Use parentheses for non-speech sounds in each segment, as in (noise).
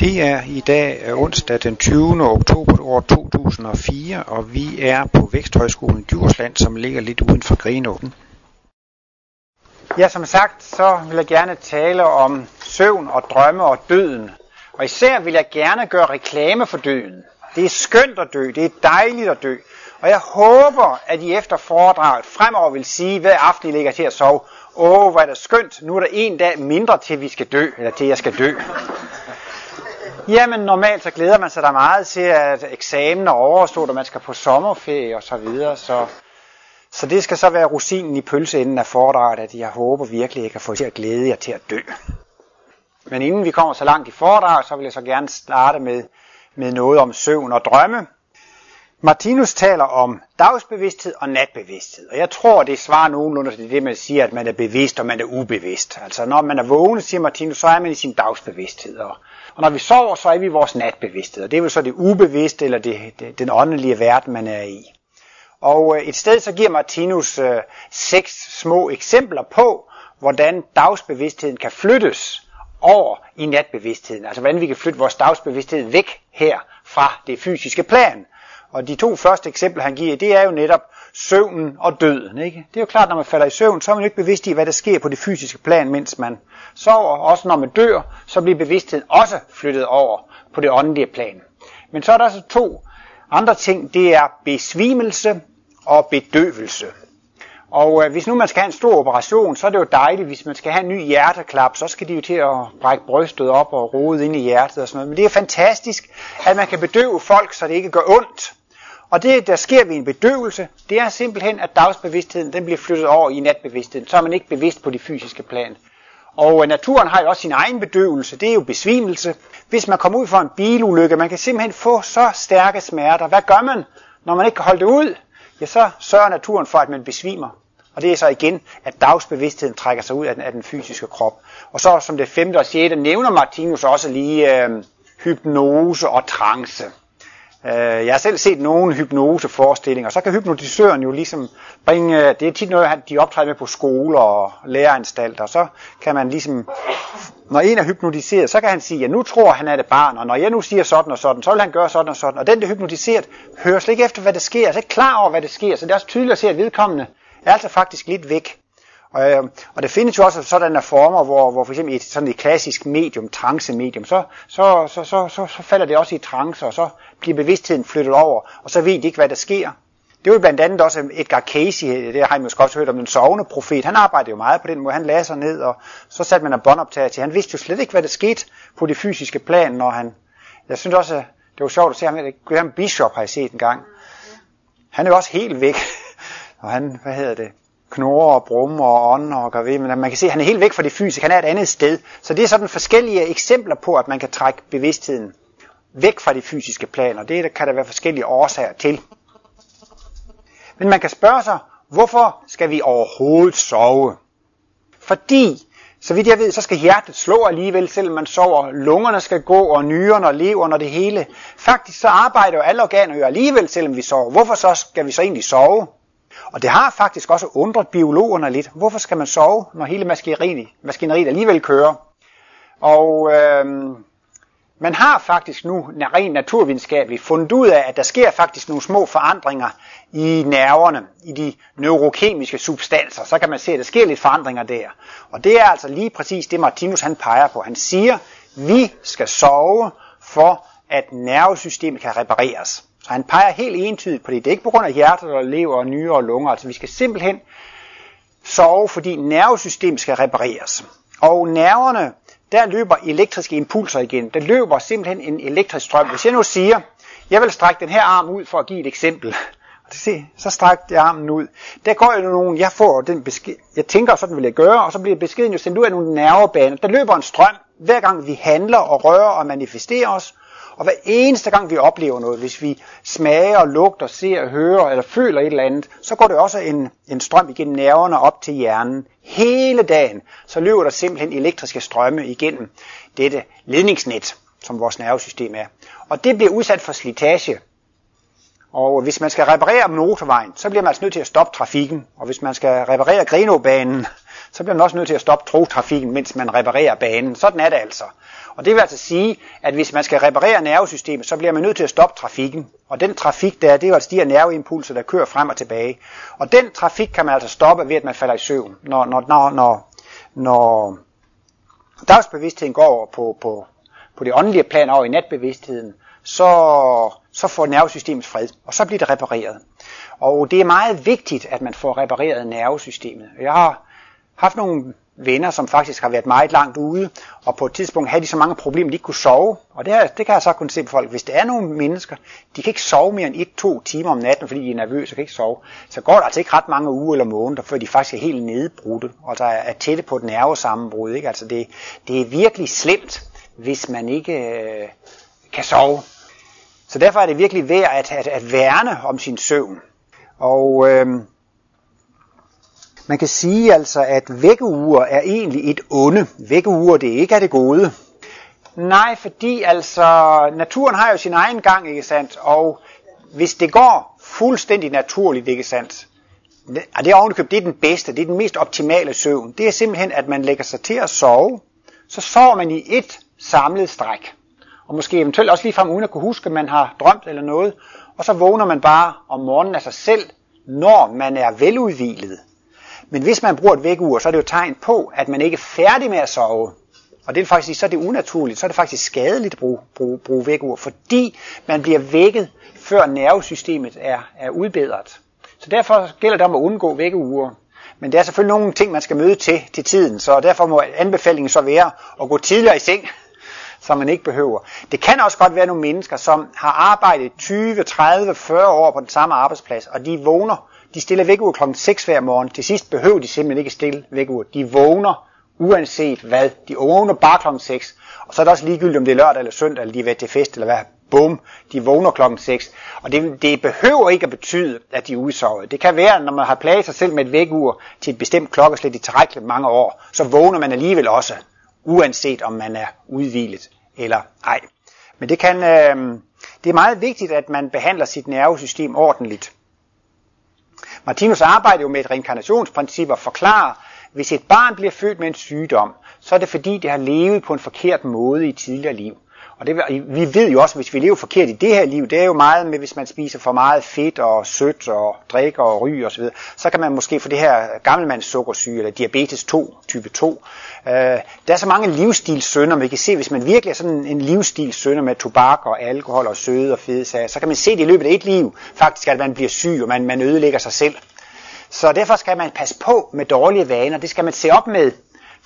Det er i dag onsdag den 20. oktober år 2004, og vi er på Væksthøjskolen Djursland, som ligger lidt uden for Grenåen. Ja, som sagt, så vil jeg gerne tale om søvn og drømme og døden. Og især vil jeg gerne gøre reklame for døden. Det er skønt at dø, det er dejligt at dø. Og jeg håber, at I efter foredraget fremover vil sige, hver aften I ligger til at sove, åh, hvor er det skønt, nu er der en dag mindre til vi skal dø, eller til jeg skal dø. Jamen normalt så glæder man sig da meget til, at eksamen er overstået, og man skal på sommerferie og så videre. Så, så det skal så være rosinen i pølseenden af foredraget, at jeg håber virkelig, at jeg kan få til at glæde jer til at dø. Men inden vi kommer så langt i foredraget, så vil jeg så gerne starte med, med noget om søvn og drømme. Martinus taler om dagsbevidsthed og natbevidsthed, og jeg tror, det svarer nogenlunde til det, man siger, at man er bevidst og man er ubevidst. Altså når man er vågen, siger Martinus, så er man i sin dagsbevidsthed, og og når vi sover, så er vi i vores natbevidsthed, og det er vel så det ubevidste, eller det, det, den åndelige verden, man er i. Og øh, et sted så giver Martinus øh, seks små eksempler på, hvordan dagsbevidstheden kan flyttes over i natbevidstheden. Altså hvordan vi kan flytte vores dagsbevidsthed væk her fra det fysiske plan. Og de to første eksempler, han giver, det er jo netop søvnen og døden. Ikke? Det er jo klart, når man falder i søvn, så er man jo ikke bevidst i, hvad der sker på det fysiske plan, mens man sover. Også når man dør, så bliver bevidstheden også flyttet over på det åndelige plan. Men så er der så to andre ting. Det er besvimelse og bedøvelse. Og øh, hvis nu man skal have en stor operation, så er det jo dejligt, hvis man skal have en ny hjerteklap, så skal de jo til at brække brystet op og rode ind i hjertet og sådan noget. Men det er fantastisk, at man kan bedøve folk, så det ikke gør ondt. Og det, der sker ved en bedøvelse, det er simpelthen, at dagsbevidstheden den bliver flyttet over i natbevidstheden. Så er man ikke bevidst på de fysiske plan. Og øh, naturen har jo også sin egen bedøvelse, det er jo besvimelse. Hvis man kommer ud for en bilulykke, man kan simpelthen få så stærke smerter. Hvad gør man, når man ikke kan holde det ud? Ja, så sørger naturen for, at man besvimer. Og det er så igen, at dagsbevidstheden trækker sig ud af den, af den fysiske krop. Og så som det femte og sjette nævner Martinus også lige øh, hypnose og trance. Øh, jeg har selv set nogle hypnoseforestillinger, så kan hypnotisøren jo ligesom bringe, det er tit noget, de optræder med på skoler og læreanstalter, så kan man ligesom, når en er hypnotiseret, så kan han sige, ja nu tror han er det barn, og når jeg nu siger sådan og sådan, så vil han gøre sådan og sådan, og den der er hypnotiseret, hører slet ikke efter, hvad der sker, er slet ikke klar over, hvad der sker, så det er også tydeligt at se, at vedkommende er altså faktisk lidt væk. Og, øh, og det findes jo også sådanne former, hvor, hvor for eksempel i et, sådan et klassisk medium, trance-medium, så, så, så, så, så, så falder det også i trance, og så bliver bevidstheden flyttet over, og så ved de ikke, hvad der sker. Det var blandt andet også øhm, Edgar Casey, øh, det har I måske også hørt om, den sovende profet. Han arbejdede jo meget på den måde. Han lagde sig ned, og så satte man en båndoptager til. Han vidste jo slet ikke, hvad der skete på det fysiske plan, når han... Jeg synes også, det var sjovt at se ham. Graham Bishop har jeg set en gang. Han er jo også helt væk. (laughs) Og han, hvad hedder det, knurrer og brummer og ånder og gør ved, men man kan se, at han er helt væk fra det fysiske, han er et andet sted. Så det er sådan forskellige eksempler på, at man kan trække bevidstheden væk fra de fysiske planer. Det kan der være forskellige årsager til. Men man kan spørge sig, hvorfor skal vi overhovedet sove? Fordi, så vidt jeg ved, så skal hjertet slå alligevel, selvom man sover. Lungerne skal gå, og nyrerne og leveren og det hele. Faktisk så arbejder jo alle organer jo alligevel, selvom vi sover. Hvorfor så skal vi så egentlig sove? Og det har faktisk også undret biologerne lidt. Hvorfor skal man sove, når hele maskineriet, maskineriet alligevel kører? Og øh, man har faktisk nu rent naturvidenskabeligt fundet ud af, at der sker faktisk nogle små forandringer i nerverne, i de neurokemiske substanser. Så kan man se, at der sker lidt forandringer der. Og det er altså lige præcis det, Martinus han peger på. Han siger, vi skal sove for, at nervesystemet kan repareres. Så han peger helt entydigt på det. Det er ikke på grund af hjertet og lever og nyre og lunger. Altså vi skal simpelthen sove, fordi nervesystemet skal repareres. Og nerverne, der løber elektriske impulser igen. Der løber simpelthen en elektrisk strøm. Hvis jeg nu siger, jeg vil strække den her arm ud for at give et eksempel. (laughs) Og se, så strækker jeg armen ud. Der går jo nogen, jeg får den besked, jeg tænker, sådan vil jeg gøre, og så bliver beskeden jo sendt ud af nogle nervebaner. Der løber en strøm, hver gang vi handler og rører og manifesterer os, og hver eneste gang vi oplever noget, hvis vi smager, lugter, ser, hører eller føler et eller andet, så går det også en, en strøm igennem nerverne op til hjernen. Hele dagen, så løber der simpelthen elektriske strømme igennem dette ledningsnet, som vores nervesystem er. Og det bliver udsat for slitage. Og hvis man skal reparere motorvejen, så bliver man altså nødt til at stoppe trafikken. Og hvis man skal reparere Grenåbanen, så bliver man også nødt til at stoppe togtrafikken, mens man reparerer banen. Sådan er det altså. Og det vil altså sige, at hvis man skal reparere nervesystemet, så bliver man nødt til at stoppe trafikken. Og den trafik der, det er altså de her nerveimpulser, der kører frem og tilbage. Og den trafik kan man altså stoppe ved, at man falder i søvn. Når, når, når, når, når dagsbevidstheden går over på, på, på det åndelige plan over i natbevidstheden, så, så får nervesystemet fred, og så bliver det repareret. Og det er meget vigtigt, at man får repareret nervesystemet. Jeg har haft nogle venner, som faktisk har været meget langt ude, og på et tidspunkt havde de så mange problemer, de ikke kunne sove. Og det, her, det kan jeg så kun se på folk. Hvis der er nogle mennesker, de kan ikke sove mere end et-to timer om natten, fordi de er nervøse og kan ikke sove, så går der altså ikke ret mange uger eller måneder, før de faktisk er helt nedbrudte, og der er tætte på et nervesammenbrud. Ikke? Altså det, det er virkelig slemt, hvis man ikke øh, kan sove. Så derfor er det virkelig værd at, at, at værne om sin søvn. Og øh, man kan sige altså, at vækkeuger er egentlig et onde. Vækkeuger, det er ikke er det gode. Nej, fordi altså, naturen har jo sin egen gang, ikke sandt? Og hvis det går fuldstændig naturligt, ikke sandt? Og det er ovenikøbet, det er den bedste, det er den mest optimale søvn. Det er simpelthen, at man lægger sig til at sove, så sover man i et samlet stræk. Og måske eventuelt også lige frem uden at kunne huske, at man har drømt eller noget. Og så vågner man bare om morgenen af sig selv, når man er veludvilet. Men hvis man bruger et vækkeur, så er det jo tegn på, at man ikke er færdig med at sove. Og det er faktisk så er det unaturligt, så er det faktisk skadeligt at bruge, bruge, bruge vækkeur, fordi man bliver vækket, før nervesystemet er, er udbedret. Så derfor gælder det om at undgå vækkeure. Men der er selvfølgelig nogle ting, man skal møde til til tiden, så derfor må anbefalingen så være at gå tidligere i seng, så man ikke behøver. Det kan også godt være nogle mennesker, som har arbejdet 20, 30, 40 år på den samme arbejdsplads, og de vågner de stiller vækkeur klokken 6 hver morgen. Til sidst behøver de simpelthen ikke stille vækkeur. De vågner uanset hvad. De vågner bare klokken 6. Og så er det også ligegyldigt, om det er lørdag eller søndag, eller de er været til fest, eller hvad. Bum, de vågner klokken 6. Og det, det behøver ikke at betyde, at de er udsovet. Det kan være, når man har plaget sig selv med et vækkeur til et bestemt klokkeslæt i tilrækkeligt mange år, så vågner man alligevel også, uanset om man er udvilet eller ej. Men det kan, øh, det er meget vigtigt, at man behandler sit nervesystem ordentligt. Martinus arbejder jo med et reinkarnationsprincip og forklarer, hvis et barn bliver født med en sygdom, så er det fordi, det har levet på en forkert måde i tidligere liv. Og det, vi ved jo også, hvis vi lever forkert i det her liv, det er jo meget med, hvis man spiser for meget fedt og sødt og drikker og ryger osv., så kan man måske få det her gammelmands sukkersyge eller diabetes 2, type 2. Øh, der er så mange livsstilssønder, man kan se, hvis man virkelig er sådan en livsstilssønder med tobak og alkohol og søde og fede sager, så kan man se det i løbet af et liv, faktisk at man bliver syg, og man, man ødelægger sig selv. Så derfor skal man passe på med dårlige vaner, det skal man se op med,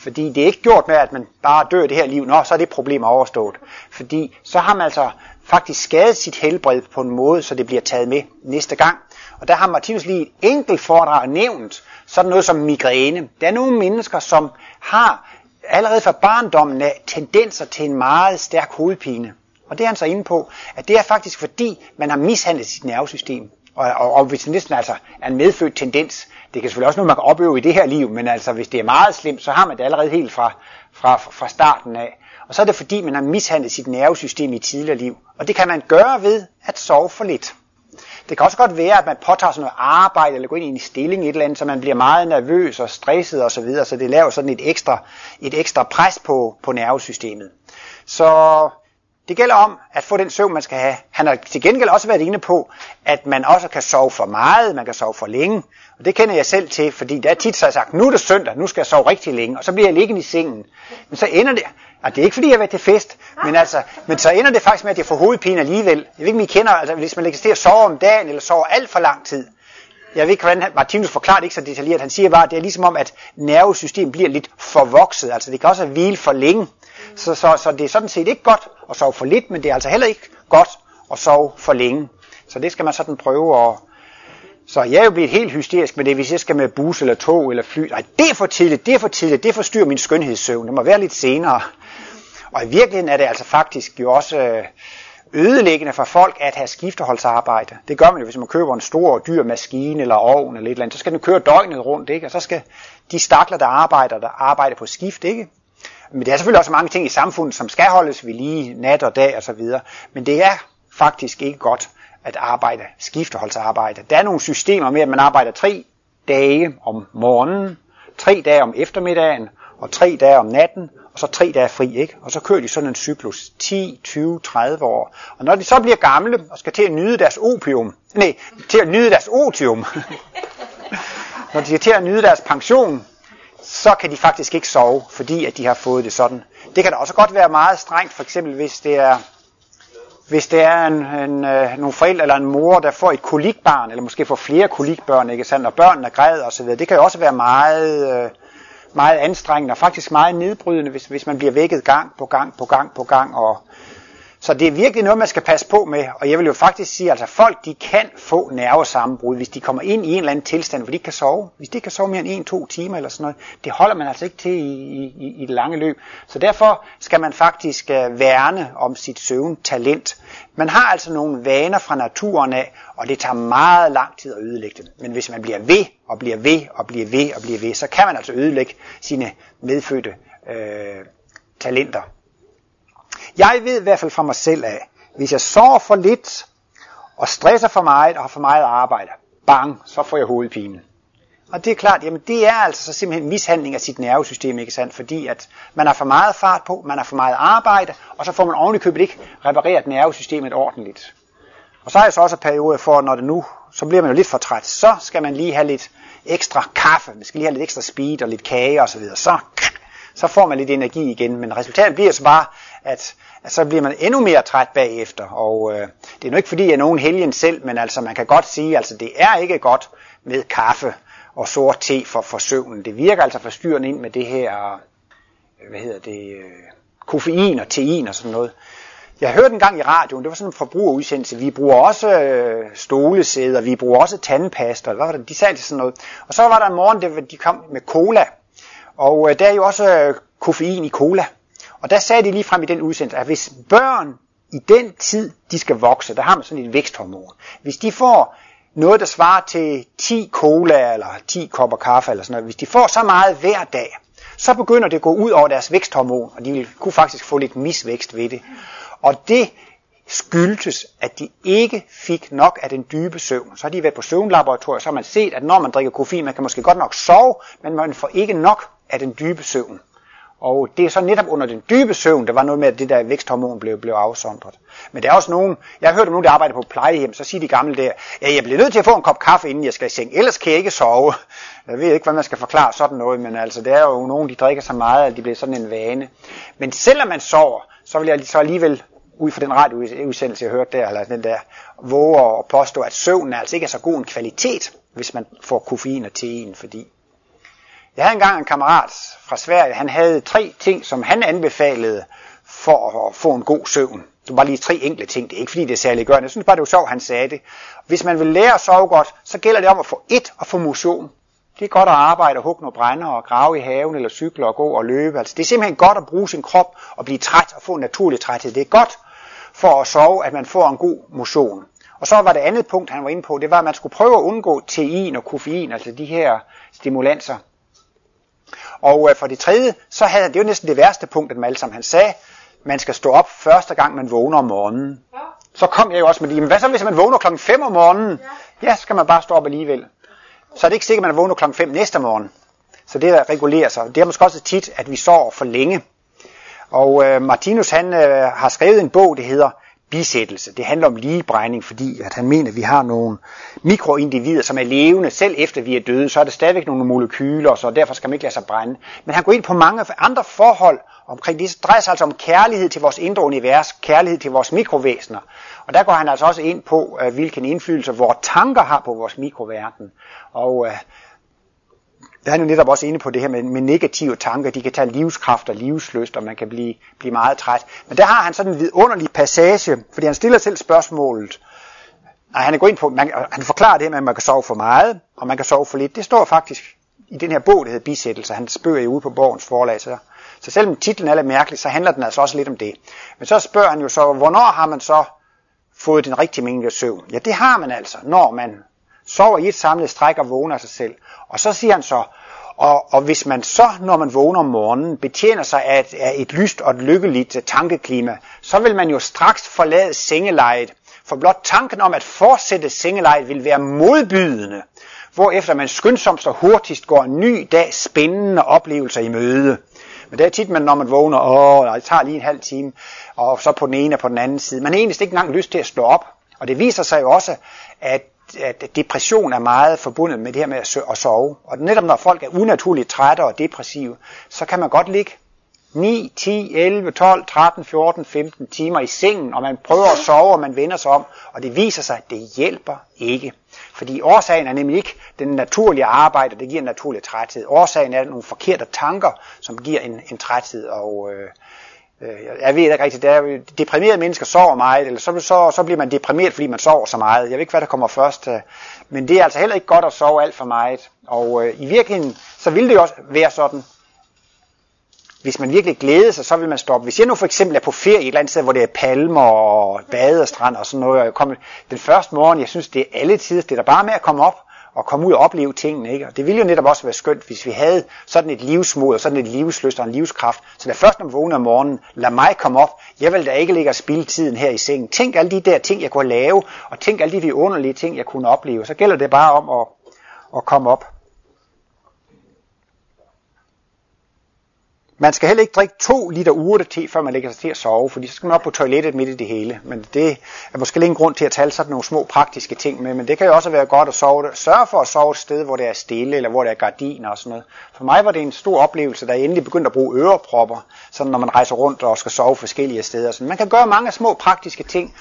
fordi det er ikke gjort med, at man bare dør det her liv, nå, så er det problem overstået. Fordi så har man altså faktisk skadet sit helbred på en måde, så det bliver taget med næste gang. Og der har Martinus lige et enkelt foredrag nævnt, sådan noget som migræne. Der er nogle mennesker, som har allerede fra barndommen af tendenser til en meget stærk hovedpine. Og det er han så inde på, at det er faktisk fordi, man har mishandlet sit nervesystem. Og, og, og hvis det næsten altså er en medfødt tendens, det kan selvfølgelig også noget, man kan opøve i det her liv, men altså hvis det er meget slemt, så har man det allerede helt fra, fra, fra starten af. Og så er det fordi, man har mishandlet sit nervesystem i tidligere liv. Og det kan man gøre ved at sove for lidt. Det kan også godt være, at man påtager sig noget arbejde, eller går ind i en stilling et eller andet, så man bliver meget nervøs og stresset osv., så, videre, så det laver sådan et ekstra, et ekstra pres på, på nervesystemet. Så det gælder om at få den søvn, man skal have. Han har til gengæld også været inde på, at man også kan sove for meget, man kan sove for længe. Og det kender jeg selv til, fordi der er tit så jeg sagt, nu er det søndag, nu skal jeg sove rigtig længe, og så bliver jeg liggende i sengen. Men så ender det, og det er ikke fordi jeg har været til fest, men, altså, men så ender det faktisk med, at jeg får hovedpine alligevel. Jeg ved ikke, om I kender, altså, hvis man lægger til at sove om dagen, eller sover alt for lang tid. Jeg ved ikke, hvordan Martinus forklarer det ikke så detaljeret. Han siger bare, at det er ligesom om, at nervesystemet bliver lidt forvokset. Altså det kan også hvile for længe. Så, så, så det er sådan set ikke godt at sove for lidt, men det er altså heller ikke godt at sove for længe. Så det skal man sådan prøve at... Så jeg er jo blevet helt hysterisk med det, hvis jeg skal med bus eller tog eller fly. Nej, det er for tidligt, det er for tidligt, det forstyrrer min skønhedssøvn. Det må være lidt senere. Og i virkeligheden er det altså faktisk jo også øh, ødelæggende for folk at have skifteholdsarbejde. Det gør man jo, hvis man køber en stor og dyr maskine eller ovn eller et eller andet. Så skal den køre døgnet rundt, ikke? Og så skal de stakler, der arbejder, der arbejder på skift, ikke? Men der er selvfølgelig også mange ting i samfundet, som skal holdes ved lige nat og dag og så videre. Men det er faktisk ikke godt at arbejde skifteholdsarbejde. Der er nogle systemer med, at man arbejder tre dage om morgenen, tre dage om eftermiddagen, og tre dage om natten, og så tre dage fri, ikke? Og så kører de sådan en cyklus 10, 20, 30 år. Og når de så bliver gamle og skal til at nyde deres opium, nej, til at nyde deres otium, (laughs) når de skal til at nyde deres pension, så kan de faktisk ikke sove, fordi at de har fået det sådan. Det kan da også godt være meget strengt, for eksempel hvis det er hvis det er en, en, øh, nogle forældre eller en mor, der får et kolikbarn, eller måske får flere kolikbørn, ikke sandt, og børnene græder osv., det kan jo også være meget, øh, meget anstrengende og faktisk meget nedbrydende, hvis, hvis man bliver vækket gang på gang på gang på gang, og så det er virkelig noget, man skal passe på med, og jeg vil jo faktisk sige, at altså folk de kan få nervesammenbrud, hvis de kommer ind i en eller anden tilstand, hvor de ikke kan sove. Hvis de ikke kan sove mere end en-to timer eller sådan noget, det holder man altså ikke til i, i, i det lange løb. Så derfor skal man faktisk uh, værne om sit søvntalent. Man har altså nogle vaner fra naturen af, og det tager meget lang tid at ødelægge dem. Men hvis man bliver ved og bliver ved og bliver ved og bliver ved, så kan man altså ødelægge sine medfødte øh, talenter. Jeg ved i hvert fald fra mig selv af, hvis jeg sover for lidt, og stresser for meget, og har for meget arbejde, bang, så får jeg hovedpine. Og det er klart, jamen det er altså så simpelthen mishandling af sit nervesystem, ikke sandt? Fordi at man har for meget fart på, man har for meget arbejde, og så får man oven købet ikke repareret nervesystemet ordentligt. Og så er jeg så også periode for, når det nu, så bliver man jo lidt for træt, så skal man lige have lidt ekstra kaffe, man skal lige have lidt ekstra speed og lidt kage osv. Så, så, så får man lidt energi igen, men resultatet bliver så bare, at, at så bliver man endnu mere træt bagefter. Og øh, det er nu ikke fordi, jeg er nogen helgen selv, men altså man kan godt sige, at altså, det er ikke godt med kaffe og sort te for, for søvnen. Det virker altså forstyrrende ind med det her, øh, hvad hedder det, øh, koffein og tein og sådan noget. Jeg hørte en gang i radioen, det var sådan en forbrugerudsendelse, vi bruger også øh, stolesæder, vi bruger også tandpasta, hvad var det, de sagde til sådan noget. Og så var der en morgen, det, de kom med cola, og øh, der er jo også øh, koffein i cola. Og der sagde de lige frem i den udsendelse, at hvis børn i den tid, de skal vokse, der har man sådan et væksthormon. Hvis de får noget, der svarer til 10 cola eller 10 kopper kaffe eller sådan noget, hvis de får så meget hver dag, så begynder det at gå ud over deres væksthormon, og de vil kunne faktisk få lidt misvækst ved det. Og det skyldtes, at de ikke fik nok af den dybe søvn. Så har de været på søvnlaboratoriet, så har man set, at når man drikker koffein, man kan måske godt nok sove, men man får ikke nok af den dybe søvn. Og det er så netop under den dybe søvn, der var noget med, at det der væksthormon blev, blev afsondret. Men der er også nogen, jeg har hørt om nogen, der arbejder på plejehjem, så siger de gamle der, ja, jeg bliver nødt til at få en kop kaffe, inden jeg skal i seng, ellers kan jeg ikke sove. Jeg ved ikke, hvad man skal forklare sådan noget, men altså, der er jo nogen, de drikker så meget, at de bliver sådan en vane. Men selvom man sover, så vil jeg så alligevel ud fra den radioudsendelse, jeg hørte der, eller den der, våge at påstå, at søvnen altså ikke er så god en kvalitet, hvis man får koffein og tein, fordi jeg havde engang en kammerat fra Sverige, han havde tre ting, som han anbefalede for at få en god søvn. Det var lige tre enkle ting, det er ikke fordi det er særlig gørende. Jeg synes bare, det var sjovt, han sagde det. Hvis man vil lære at sove godt, så gælder det om at få et og få motion. Det er godt at arbejde og hugge nogle brænder og grave i haven eller cykle og gå og løbe. Altså, det er simpelthen godt at bruge sin krop og blive træt og få en naturlig træthed. Det er godt for at sove, at man får en god motion. Og så var det andet punkt, han var inde på, det var, at man skulle prøve at undgå tein og koffein, altså de her stimulanser. Og øh, for det tredje, så havde han, det var næsten det værste punkt af dem alle sammen. Han sagde, man skal stå op første gang, man vågner om morgenen. Ja. Så kom jeg jo også med det, men hvad så hvis man vågner klokken 5 om morgenen? Ja. ja, så skal man bare stå op alligevel. Så er det ikke sikkert, at man vågner klokken 5 næste morgen. Så det der regulerer sig. Det er måske også tit, at vi sover for længe. Og øh, Martinus han øh, har skrevet en bog, det hedder bisættelse. Det handler om ligebrænding, fordi at han mener, at vi har nogle mikroindivider, som er levende. Selv efter vi er døde, så er det stadigvæk nogle molekyler, så derfor skal man ikke lade sig brænde. Men han går ind på mange andre forhold omkring det. Det drejer sig altså om kærlighed til vores indre univers, kærlighed til vores mikrovæsener. Og der går han altså også ind på, øh, hvilken indflydelse vores tanker har på vores mikroverden. Og øh, der er han jo netop også inde på det her med, med negative tanker. De kan tage livskraft og livsløst, og man kan blive, blive meget træt. Men der har han sådan en vidunderlig passage, fordi han stiller selv spørgsmålet. Og han er gået ind på, man, han forklarer det her med, at man kan sove for meget, og man kan sove for lidt. Det står faktisk i den her bog, der hedder Bisættelse. Han spørger jo ude på Borgens forlag. Så, så selvom titlen er lidt mærkelig, så handler den altså også lidt om det. Men så spørger han jo så, hvornår har man så fået den rigtige mængde af søvn? Ja, det har man altså, når man sover i et samlet stræk og vågner af sig selv. Og så siger han så, og, og hvis man så, når man vågner om morgenen, betjener sig af et, af et lyst og et lykkeligt øh, tankeklima, så vil man jo straks forlade sengelejet. For blot tanken om at fortsætte sengelejet vil være modbydende. hvor efter man skyndsomst og hurtigst går en ny dag spændende oplevelser i møde. Men det er tit, man, når man vågner, åh, det tager lige en halv time, og så på den ene og på den anden side. Man har egentlig ikke engang lyst til at stå op. Og det viser sig jo også, at, at depression er meget forbundet med det her med at sove. Og netop når folk er unaturligt trætte og depressive, så kan man godt ligge 9, 10, 11, 12, 13, 14, 15 timer i sengen, og man prøver at sove, og man vender sig om, og det viser sig, at det hjælper ikke. Fordi årsagen er nemlig ikke den naturlige arbejde, det giver en naturlig træthed. Årsagen er nogle forkerte tanker, som giver en, en træthed, og øh, Øh, jeg ved ikke rigtigt, det er, deprimerede mennesker sover meget, eller så, så, så bliver man deprimeret, fordi man sover så meget. Jeg ved ikke, hvad der kommer først, øh. men det er altså heller ikke godt at sove alt for meget. Og øh, i virkeligheden, så ville det jo også være sådan, hvis man virkelig glæder sig, så vil man stoppe. Hvis jeg nu for eksempel er på ferie et eller andet sted, hvor det er palmer og badestrand og sådan noget, og jeg kommer den første morgen, jeg synes, det er alle tider, det er der bare med at komme op og komme ud og opleve tingene. Ikke? Og det ville jo netop også være skønt, hvis vi havde sådan et livsmod og sådan et livsløst og en livskraft. Så da først når vågner om morgenen, lad mig komme op. Jeg vil da ikke ligge og spille tiden her i sengen. Tænk alle de der ting, jeg kunne lave, og tænk alle de vidunderlige ting, jeg kunne opleve. Så gælder det bare om at, at komme op. Man skal heller ikke drikke to liter urte-te, før man lægger sig til at sove, fordi så skal man op på toilettet midt i det hele. Men det er måske ikke en grund til at tale sådan nogle små praktiske ting med, men det kan jo også være godt at sove. Sørg for at sove et sted, hvor det er stille, eller hvor der er gardiner og sådan noget. For mig var det en stor oplevelse, da jeg endelig begyndte at bruge ørepropper, sådan når man rejser rundt og skal sove forskellige steder. Sådan. man kan gøre mange små praktiske ting,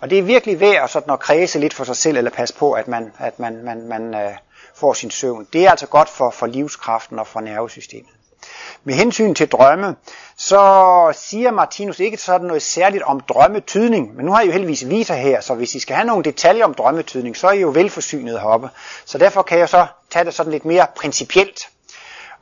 og det er virkelig værd at, sådan at kredse lidt for sig selv, eller passe på, at man, at man, man, man øh, får sin søvn. Det er altså godt for, for livskraften og for nervesystemet. Med hensyn til drømme, så siger Martinus ikke sådan noget særligt om drømmetydning, men nu har I jo heldigvis viser her, så hvis I skal have nogle detaljer om drømmetydning, så er I jo velforsynet heroppe. Så derfor kan jeg så tage det sådan lidt mere principielt.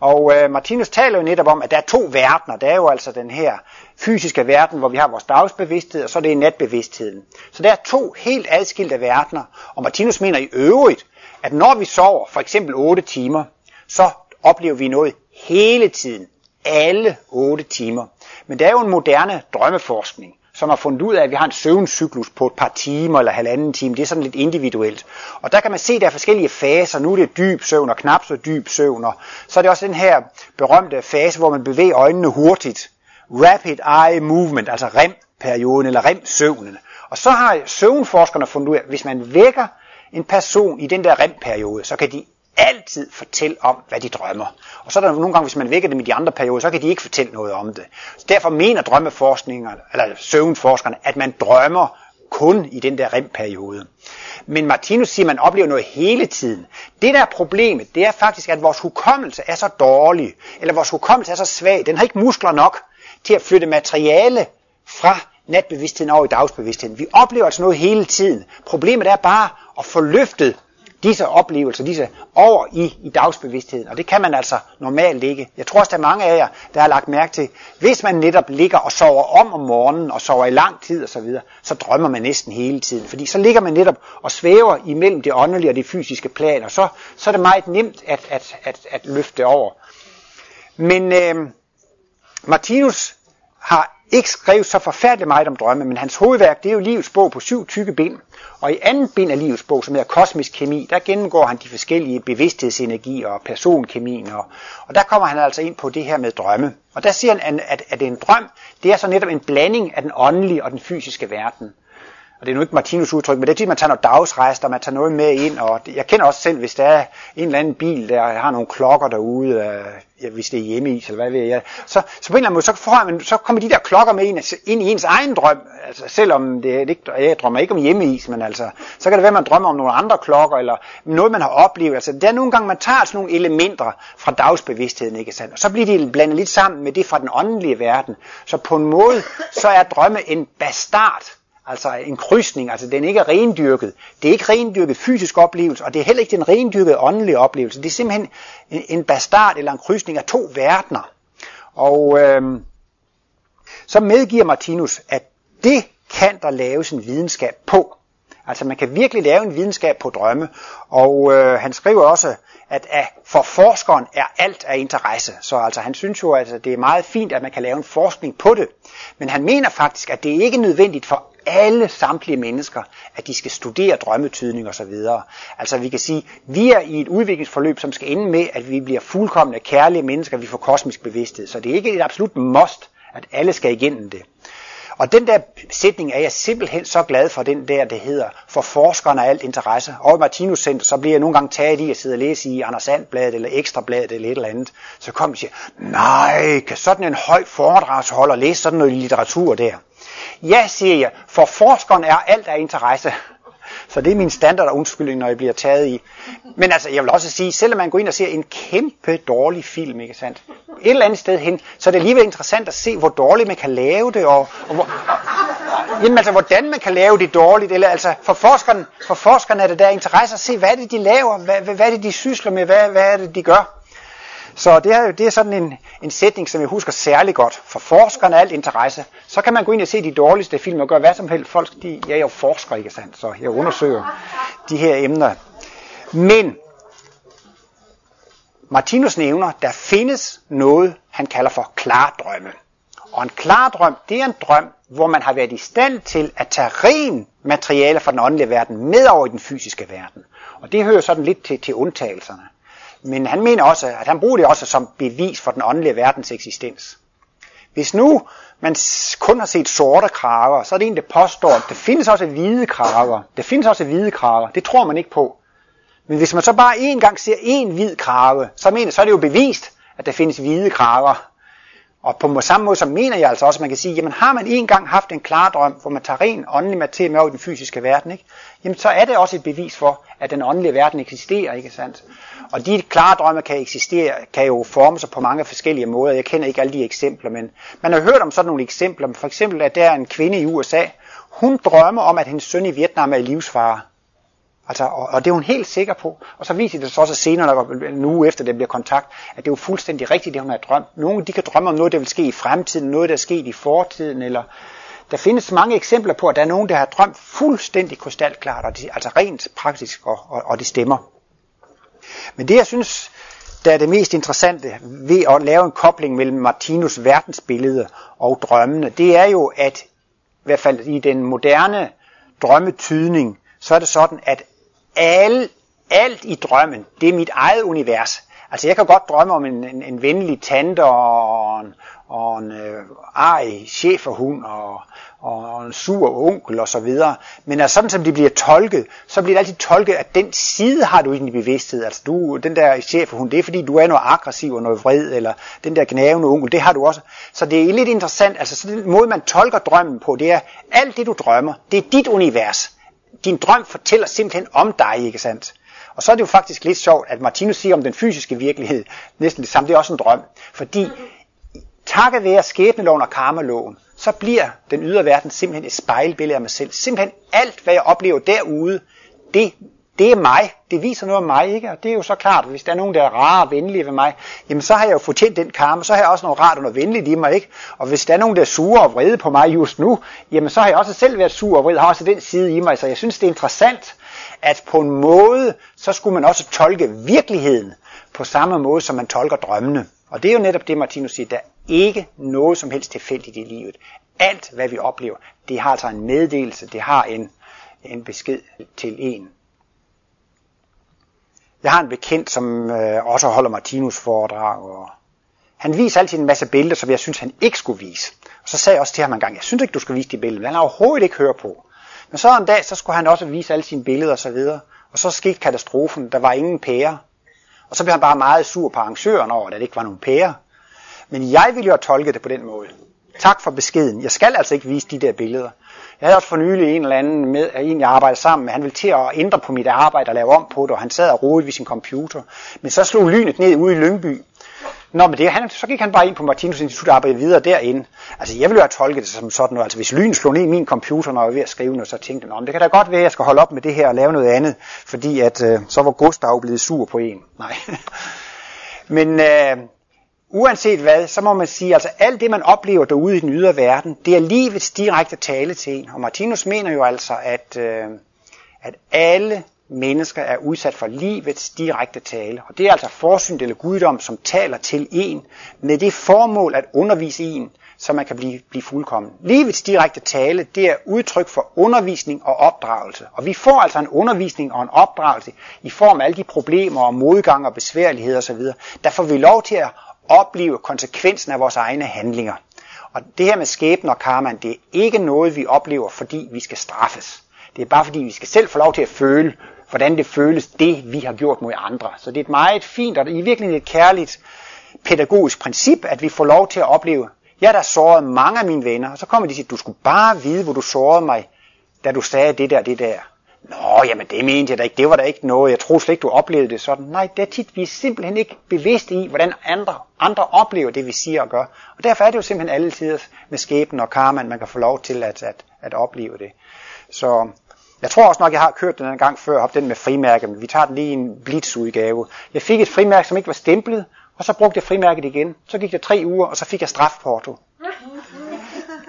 Og øh, Martinus taler jo netop om, at der er to verdener. Der er jo altså den her fysiske verden, hvor vi har vores dagsbevidsthed, og så er det natbevidstheden. Så der er to helt adskilte verdener. Og Martinus mener i øvrigt, at når vi sover for eksempel 8 timer, så oplever vi noget hele tiden, alle 8 timer. Men der er jo en moderne drømmeforskning, som har fundet ud af, at vi har en søvncyklus på et par timer eller halvanden time. Det er sådan lidt individuelt. Og der kan man se, at der er forskellige faser. Nu er det dyb søvn og knap så dyb søvn. Og så er det også den her berømte fase, hvor man bevæger øjnene hurtigt. Rapid Eye Movement, altså REM-perioden eller REM-søvnen. Og så har søvnforskerne fundet ud af, at hvis man vækker en person i den der REM-periode, så kan de altid fortælle om, hvad de drømmer. Og så er der nogle gange, hvis man vækker dem i de andre perioder, så kan de ikke fortælle noget om det. Så derfor mener drømmeforskningerne, eller søvnforskerne, at man drømmer kun i den der REM-periode. Men Martinus siger, at man oplever noget hele tiden. Det der er problemet, det er faktisk, at vores hukommelse er så dårlig, eller vores hukommelse er så svag, den har ikke muskler nok til at flytte materiale fra natbevidstheden over i dagsbevidstheden. Vi oplever altså noget hele tiden. Problemet er bare at få løftet disse oplevelser, disse over i, i dagsbevidstheden. Og det kan man altså normalt ikke. Jeg tror også, der er mange af jer, der har lagt mærke til, hvis man netop ligger og sover om om morgenen, og sover i lang tid osv., så, så drømmer man næsten hele tiden. Fordi så ligger man netop og svæver imellem det åndelige og det fysiske plan, og så, så er det meget nemt at, at, at, at løfte over. Men øh, Martinus har ikke skrev så forfærdeligt meget om drømme, men hans hovedværk det er jo livets bog på syv tykke bind. Og i anden bind af livets bog, som hedder Kosmisk Kemi, der gennemgår han de forskellige bevidsthedsenergier og personkemien. Og, og der kommer han altså ind på det her med drømme. Og der siger han, at, at en drøm, det er så netop en blanding af den åndelige og den fysiske verden og det er nu ikke Martinus udtryk, men det er tit, man tager noget dagsrester, og man tager noget med ind, og jeg kender også selv, hvis der er en eller anden bil, der har nogle klokker derude, øh, ja, hvis det er hjemmeis, eller hvad ved jeg, så, så på en eller anden måde, så, får man, så kommer de der klokker med ind, altså, ind i ens egen drøm, altså selvom det, det, jeg drømmer ikke om hjemmeis, men altså, så kan det være, at man drømmer om nogle andre klokker, eller noget, man har oplevet, altså det er nogle gange, man tager sådan nogle elementer fra dagsbevidstheden, ikke sandt, og så bliver de blandet lidt sammen med det fra den åndelige verden, så på en måde, så er drømme en bastard Altså en krydsning, altså den ikke er rendyrket. Det er ikke rendyrket fysisk oplevelse, og det er heller ikke den rendyrkede åndelige oplevelse. Det er simpelthen en, en bastard eller en krydsning af to verdener. Og øhm, så medgiver Martinus, at det kan der laves en videnskab på. Altså man kan virkelig lave en videnskab på drømme, og øh, han skriver også, at, at for forskeren er alt af interesse. Så altså han synes jo, at det er meget fint, at man kan lave en forskning på det. Men han mener faktisk, at det ikke er nødvendigt for alle samtlige mennesker, at de skal studere drømmetydning osv. Altså vi kan sige, vi er i et udviklingsforløb, som skal ende med, at vi bliver fuldkommende kærlige mennesker, vi får kosmisk bevidsthed. Så det er ikke et absolut must, at alle skal igennem det. Og den der sætning er jeg simpelthen så glad for, den der, det hedder, for forskerne er alt interesse. Og i Martinus Center, så bliver jeg nogle gange taget i at sidde og læse i Anders Sandbladet eller Ekstrabladet eller et eller andet. Så kommer de og siger, nej, kan sådan en høj foredragsholder læse sådan noget litteratur der? Ja, siger jeg, for forskeren er alt af interesse. Så det er min standard undskyldning, når jeg bliver taget i. Men altså, jeg vil også sige, selvom man går ind og ser en kæmpe dårlig film, ikke sandt? Et eller andet sted hen, så er det alligevel interessant at se, hvor dårligt man kan lave det, og, og hvor, jamen altså, hvordan man kan lave det dårligt, eller altså, for forskerne, for forskerne er det der interesse at se, hvad er det, de laver, hvad, hvad er det, de sysler med, hvad, hvad er det, de gør. Så det er, det er sådan en, en sætning, som jeg husker særlig godt. For forskerne er alt interesse. Så kan man gå ind og se de dårligste film og gøre hvad som helst. Folk, de, jeg er jo forsker, ikke sandt? Så jeg undersøger de her emner. Men Martinus nævner, der findes noget, han kalder for klardrømme. Og en klardrøm, det er en drøm, hvor man har været i stand til at tage ren materiale fra den åndelige verden med over i den fysiske verden. Og det hører sådan lidt til, til undtagelserne. Men han mener også, at han bruger det også som bevis for den åndelige verdens eksistens. Hvis nu man kun har set sorte kraver, så er det en, der påstår, at der findes også hvide kraver. Der findes også hvide kraver. Det tror man ikke på. Men hvis man så bare en gang ser en hvid krave, så, mener, så er det jo bevist, at der findes hvide kraver. Og på samme måde så mener jeg altså også, at man kan sige, jamen har man en gang haft en klar drøm, hvor man tager ren åndelig materie med over i den fysiske verden, ikke? jamen så er det også et bevis for, at den åndelige verden eksisterer, ikke sandt? Og de klare drømme kan eksistere, kan jo forme sig på mange forskellige måder. Jeg kender ikke alle de eksempler, men man har hørt om sådan nogle eksempler. For eksempel, at der er en kvinde i USA, hun drømmer om, at hendes søn i Vietnam er i livsfare. Altså, og, og det er hun helt sikker på. Og så viser det sig også senere, når en uge efter det bliver kontakt, at det er jo fuldstændig rigtigt, det hun har drømt. Nogle de kan drømme om noget, der vil ske i fremtiden, noget, der er sket i fortiden, eller der findes mange eksempler på, at der er nogen, der har drømt fuldstændig krystalklart, og det, altså rent praktisk, og, og, og det stemmer. Men det, jeg synes, der er det mest interessante ved at lave en kobling mellem Martinus verdensbillede og drømmene, det er jo, at i hvert fald i den moderne drømmetydning, så er det sådan, at al, alt i drømmen, det er mit eget univers. Altså jeg kan godt drømme om en, en, en venlig tante og en, og en øh, ej cheferhund og, og en sur onkel og så videre. Men altså, sådan som de bliver tolket, så bliver det altid tolket, at den side har du i din bevidsthed. Altså du, den der cheferhund, det er fordi du er noget aggressiv og noget vred, eller den der gnavende onkel, det har du også. Så det er lidt interessant, altså så den måde man tolker drømmen på, det er, alt det du drømmer, det er dit univers. Din drøm fortæller simpelthen om dig, ikke sandt? Og så er det jo faktisk lidt sjovt, at Martinus siger om den fysiske virkelighed, næsten det samme, det er også en drøm. Fordi takket være skæbneloven og karmaloven, så bliver den ydre verden simpelthen et spejlbillede af mig selv. Simpelthen alt, hvad jeg oplever derude, det, det er mig. Det viser noget om mig, ikke? Og det er jo så klart, at hvis der er nogen, der er rare og venlige ved mig, jamen så har jeg jo fortjent den karma, så har jeg også noget rart og noget venligt i mig, ikke? Og hvis der er nogen, der er sure og vrede på mig just nu, jamen så har jeg også selv været sur og vred, har også den side i mig, så jeg synes, det er interessant, at på en måde, så skulle man også tolke virkeligheden på samme måde, som man tolker drømmene. Og det er jo netop det, Martinus siger, der er ikke noget som helst tilfældigt i livet. Alt, hvad vi oplever, det har altså en meddelelse, det har en, en besked til en. Jeg har en bekendt, som øh, også holder Martinus foredrag, og han viser altid en masse billeder, som jeg synes, han ikke skulle vise. Og så sagde jeg også til ham en gang, jeg synes ikke, du skal vise de billeder, men han har overhovedet ikke hørt på. Men så en dag, så skulle han også vise alle sine billeder og så videre. Og så skete katastrofen, der var ingen pære. Og så blev han bare meget sur på arrangøren over, at det ikke var nogen pære. Men jeg ville jo have tolket det på den måde. Tak for beskeden. Jeg skal altså ikke vise de der billeder. Jeg havde også for nylig en eller anden med, en jeg arbejdede sammen med. Han ville til at ændre på mit arbejde og lave om på det, og han sad og rodede ved sin computer. Men så slog lynet ned ude i Lyngby. Nå, men det, han, så gik han bare ind på Martinus Institut og arbejdede videre derinde. Altså, jeg ville jo have tolket det som sådan noget. Altså, hvis lynet slog ned i min computer, når jeg var ved at skrive noget, så tænkte jeg, det kan da godt være, at jeg skal holde op med det her og lave noget andet, fordi at, øh, så var Gustav blevet sur på en. Nej. (laughs) men øh, uanset hvad, så må man sige, altså alt det, man oplever derude i den ydre verden, det er livets direkte tale til en. Og Martinus mener jo altså, at, øh, at alle mennesker er udsat for livets direkte tale. Og det er altså forsynet eller guddom, som taler til en med det formål at undervise en, så man kan blive, blive fuldkommen. Livets direkte tale, det er udtryk for undervisning og opdragelse. Og vi får altså en undervisning og en opdragelse i form af alle de problemer og modgang og besværligheder osv. Der får vi lov til at opleve konsekvensen af vores egne handlinger. Og det her med skæbne og karma, det er ikke noget, vi oplever, fordi vi skal straffes. Det er bare fordi, vi skal selv få lov til at føle, hvordan det føles, det vi har gjort mod andre. Så det er et meget fint og i virkeligheden et kærligt pædagogisk princip, at vi får lov til at opleve, jeg der sårede mange af mine venner, og så kommer de og siger, du skulle bare vide, hvor du sårede mig, da du sagde det der, det der. Nå, jamen det mente jeg da ikke, det var da ikke noget, jeg tror slet ikke, du oplevede det sådan. Nej, det er tit, vi er simpelthen ikke bevidste i, hvordan andre, andre oplever det, vi siger og gør. Og derfor er det jo simpelthen alle tider med skæbnen og karma, man kan få lov til at, at, at opleve det. Så jeg tror også nok, jeg har kørt den en gang før, op den med frimærke, men vi tager den lige en blitzudgave. Jeg fik et frimærke, som ikke var stemplet, og så brugte jeg frimærket igen. Så gik der tre uger, og så fik jeg strafporto.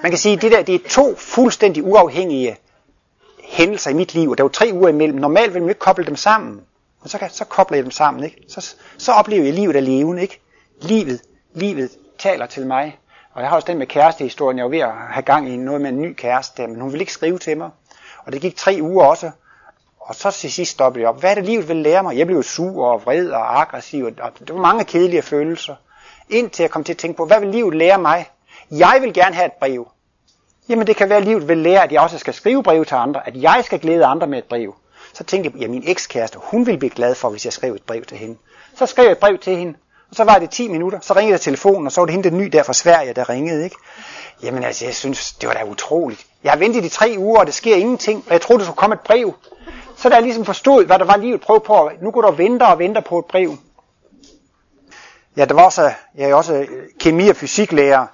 Man kan sige, at det, der, det er to fuldstændig uafhængige hændelser i mit liv, og der var tre uger imellem. Normalt vil man ikke koble dem sammen, men så, kan, så kobler jeg dem sammen. Ikke? Så, så oplever jeg livet af levende. Ikke? Livet, livet taler til mig. Og jeg har også den med kærestehistorien. Jeg var ved at have gang i noget med en ny kæreste, men hun ville ikke skrive til mig. Og det gik tre uger også. Og så til sidst stoppede jeg op. Hvad er det livet vil lære mig? Jeg blev sur og vred og aggressiv. Og det var mange kedelige følelser. Indtil jeg kom til at tænke på, hvad vil livet lære mig? Jeg vil gerne have et brev. Jamen det kan være, at livet vil lære, at jeg også skal skrive brev til andre. At jeg skal glæde andre med et brev. Så tænkte jeg, ja min ekskæreste, hun vil blive glad for, hvis jeg skrev et brev til hende. Så skrev jeg et brev til hende. Og så var det 10 minutter. Så ringede jeg telefonen, og så var det hende den ny der fra Sverige, der ringede. Ikke? Jamen altså, jeg synes, det var da utroligt. Jeg har ventet i tre uger, og det sker ingenting. Og jeg troede, der skulle komme et brev. Så da jeg ligesom forstod, hvad der var livet, prøve på, nu går du vente og vente på et brev. Ja, der var også, jeg er også øh, kemi- og fysiklærer,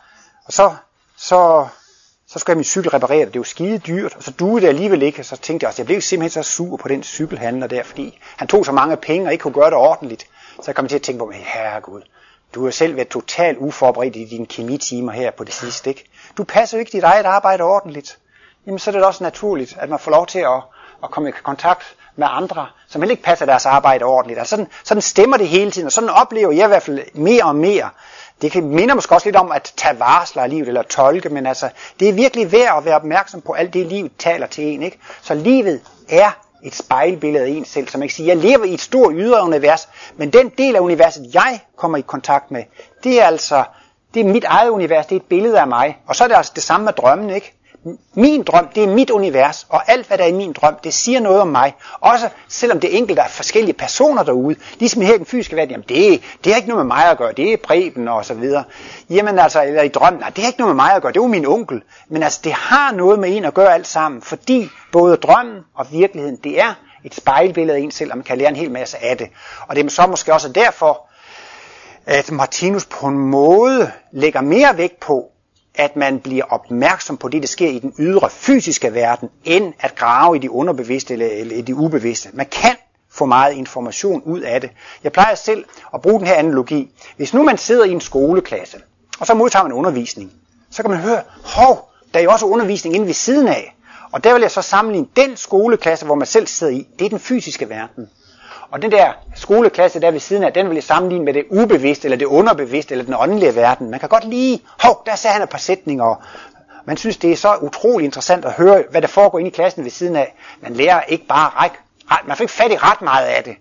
og så, så, så skulle jeg min cykel reparere, det var skide dyrt, og så duede det alligevel ikke, så tænkte jeg også, jeg blev simpelthen så sur på den cykelhandler der, fordi han tog så mange penge og ikke kunne gøre det ordentligt. Så jeg kom til at tænke på men herregud, du har selv været totalt uforberedt i dine kemitimer her på det sidste, ikke? Du passer jo ikke dit eget arbejde ordentligt. Jamen så er det også naturligt, at man får lov til at, at komme i kontakt med andre, som heller ikke passer deres arbejde ordentligt. Altså sådan, sådan stemmer det hele tiden, og sådan oplever jeg i hvert fald mere og mere. Det kan minder måske også lidt om at tage varsler af livet eller tolke, men altså, det er virkelig værd at være opmærksom på alt det, livet taler til en. Ikke? Så livet er et spejlbillede af en selv, som jeg kan sige, jeg lever i et stort ydre univers, men den del af universet, jeg kommer i kontakt med, det er altså, det er mit eget univers, det er et billede af mig. Og så er det altså det samme med drømmen, ikke? Min drøm, det er mit univers, og alt hvad der er i min drøm, det siger noget om mig. Også selvom det enkelte er forskellige personer derude, ligesom her i den fysiske verden, jamen det, det har ikke noget med mig at gøre, det er Preben og så videre. Jamen altså, eller i drømmen, nej, det har ikke noget med mig at gøre, det er jo min onkel. Men altså, det har noget med en at gøre alt sammen, fordi både drømmen og virkeligheden, det er et spejlbillede af en selv, og man kan lære en hel masse af det. Og det er så måske også derfor, at Martinus på en måde lægger mere vægt på, at man bliver opmærksom på det, der sker i den ydre fysiske verden, end at grave i de underbevidste eller, eller i de ubevidste. Man kan få meget information ud af det. Jeg plejer selv at bruge den her analogi. Hvis nu man sidder i en skoleklasse, og så modtager man undervisning, så kan man høre, hov, der er jo også undervisning inde ved siden af. Og der vil jeg så sammenligne den skoleklasse, hvor man selv sidder i, det er den fysiske verden. Og den der skoleklasse der ved siden af, den vil jeg sammenligne med det ubevidste, eller det underbevidste, eller den åndelige verden. Man kan godt lige, hov, der sagde han et par sætninger, og man synes, det er så utrolig interessant at høre, hvad der foregår inde i klassen ved siden af. Man lærer ikke bare ret, ret man får ikke fat i ret meget af det.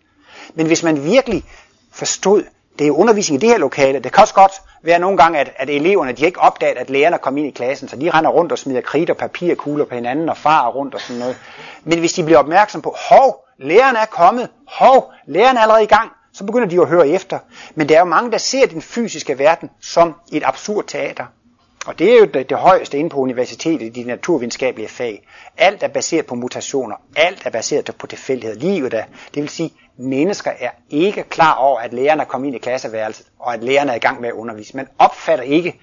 Men hvis man virkelig forstod, det er undervisning i det her lokale, det kan også godt være nogle gange, at, at eleverne de ikke opdaget, at lærerne kom ind i klassen, så de render rundt og smider kridt og papirkugler på hinanden og far rundt og sådan noget. Men hvis de bliver opmærksom på, hov, læreren er kommet, hov, læreren er allerede i gang, så begynder de at høre efter. Men der er jo mange, der ser den fysiske verden som et absurd teater. Og det er jo det, det højeste inde på universitetet i de naturvidenskabelige fag. Alt er baseret på mutationer. Alt er baseret på tilfældighed. Livet er, det vil sige, mennesker er ikke klar over, at lærerne er kommet ind i klasseværelset, og at lærerne er i gang med at undervise. Man opfatter ikke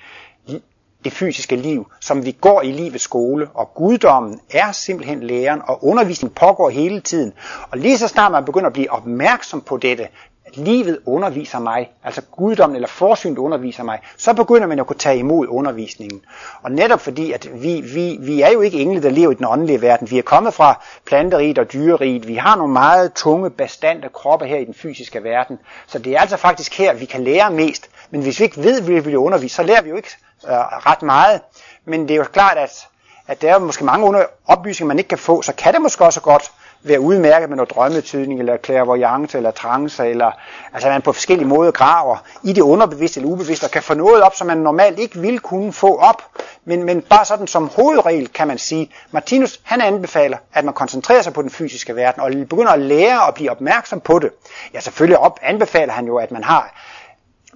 det fysiske liv, som vi går i livets skole, og guddommen er simpelthen læreren, og undervisning pågår hele tiden. Og lige så snart man begynder at blive opmærksom på dette, at livet underviser mig, altså guddommen eller forsynet underviser mig, så begynder man at kunne tage imod undervisningen. Og netop fordi, at vi, vi, vi er jo ikke engle, der lever i den åndelige verden. Vi er kommet fra planteriet og dyreriet. Vi har nogle meget tunge, bestandte kroppe her i den fysiske verden. Så det er altså faktisk her, vi kan lære mest. Men hvis vi ikke ved, hvad vi vil undervise, så lærer vi jo ikke øh, ret meget. Men det er jo klart, at, at der er måske mange under oplysninger, man ikke kan få, så kan det måske også godt være udmærket med noget drømmetydning, eller clairvoyance, eller trance, eller altså man på forskellige måder graver i det underbevidste eller ubevidste, og kan få noget op, som man normalt ikke ville kunne få op. Men, men bare sådan som hovedregel kan man sige, Martinus han anbefaler, at man koncentrerer sig på den fysiske verden, og begynder at lære og blive opmærksom på det. Ja, selvfølgelig op, anbefaler han jo, at man har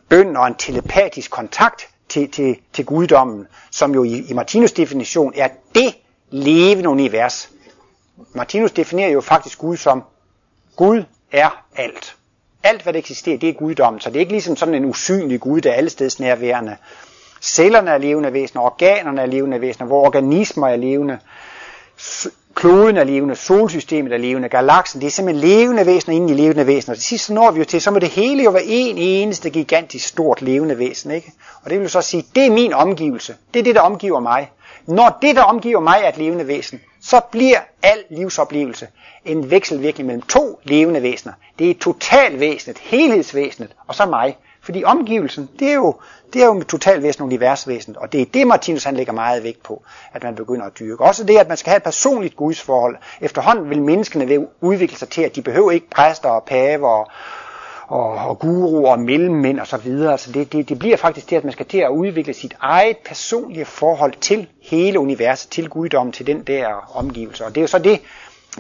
bøn og en telepatisk kontakt til, til, til guddommen, som jo i, i Martinus definition er det levende univers. Martinus definerer jo faktisk Gud som, Gud er alt. Alt hvad der eksisterer, det er guddommen, så det er ikke ligesom sådan en usynlig Gud, der er alle steds nærværende. Cellerne er levende væsener, organerne er levende væsener, hvor organismer er levende, kloden er levende, solsystemet er levende, galaksen, det er simpelthen levende væsener inden i levende væsener. Det sidste når vi jo til, så må det hele jo være en eneste gigantisk stort levende væsen, ikke? Og det vil så sige, det er min omgivelse. Det er det, der omgiver mig. Når det, der omgiver mig, er et levende væsen, så bliver al livsoplevelse en vekselvirkning mellem to levende væsener. Det er totalvæsenet, helhedsvæsenet, og så mig. Fordi omgivelsen, det er jo, det er jo totalt væsen, universvæsen, og det er det, Martinus han lægger meget vægt på, at man begynder at dyrke. Også det, at man skal have et personligt gudsforhold. Efterhånden vil menneskene udvikle sig til, at de behøver ikke præster og paver og, og, og guruer og mellemmænd og så videre. Så det, det, det bliver faktisk det, at man skal til at udvikle sit eget personlige forhold til hele universet, til guddommen, til den der omgivelse. Og det er jo så det,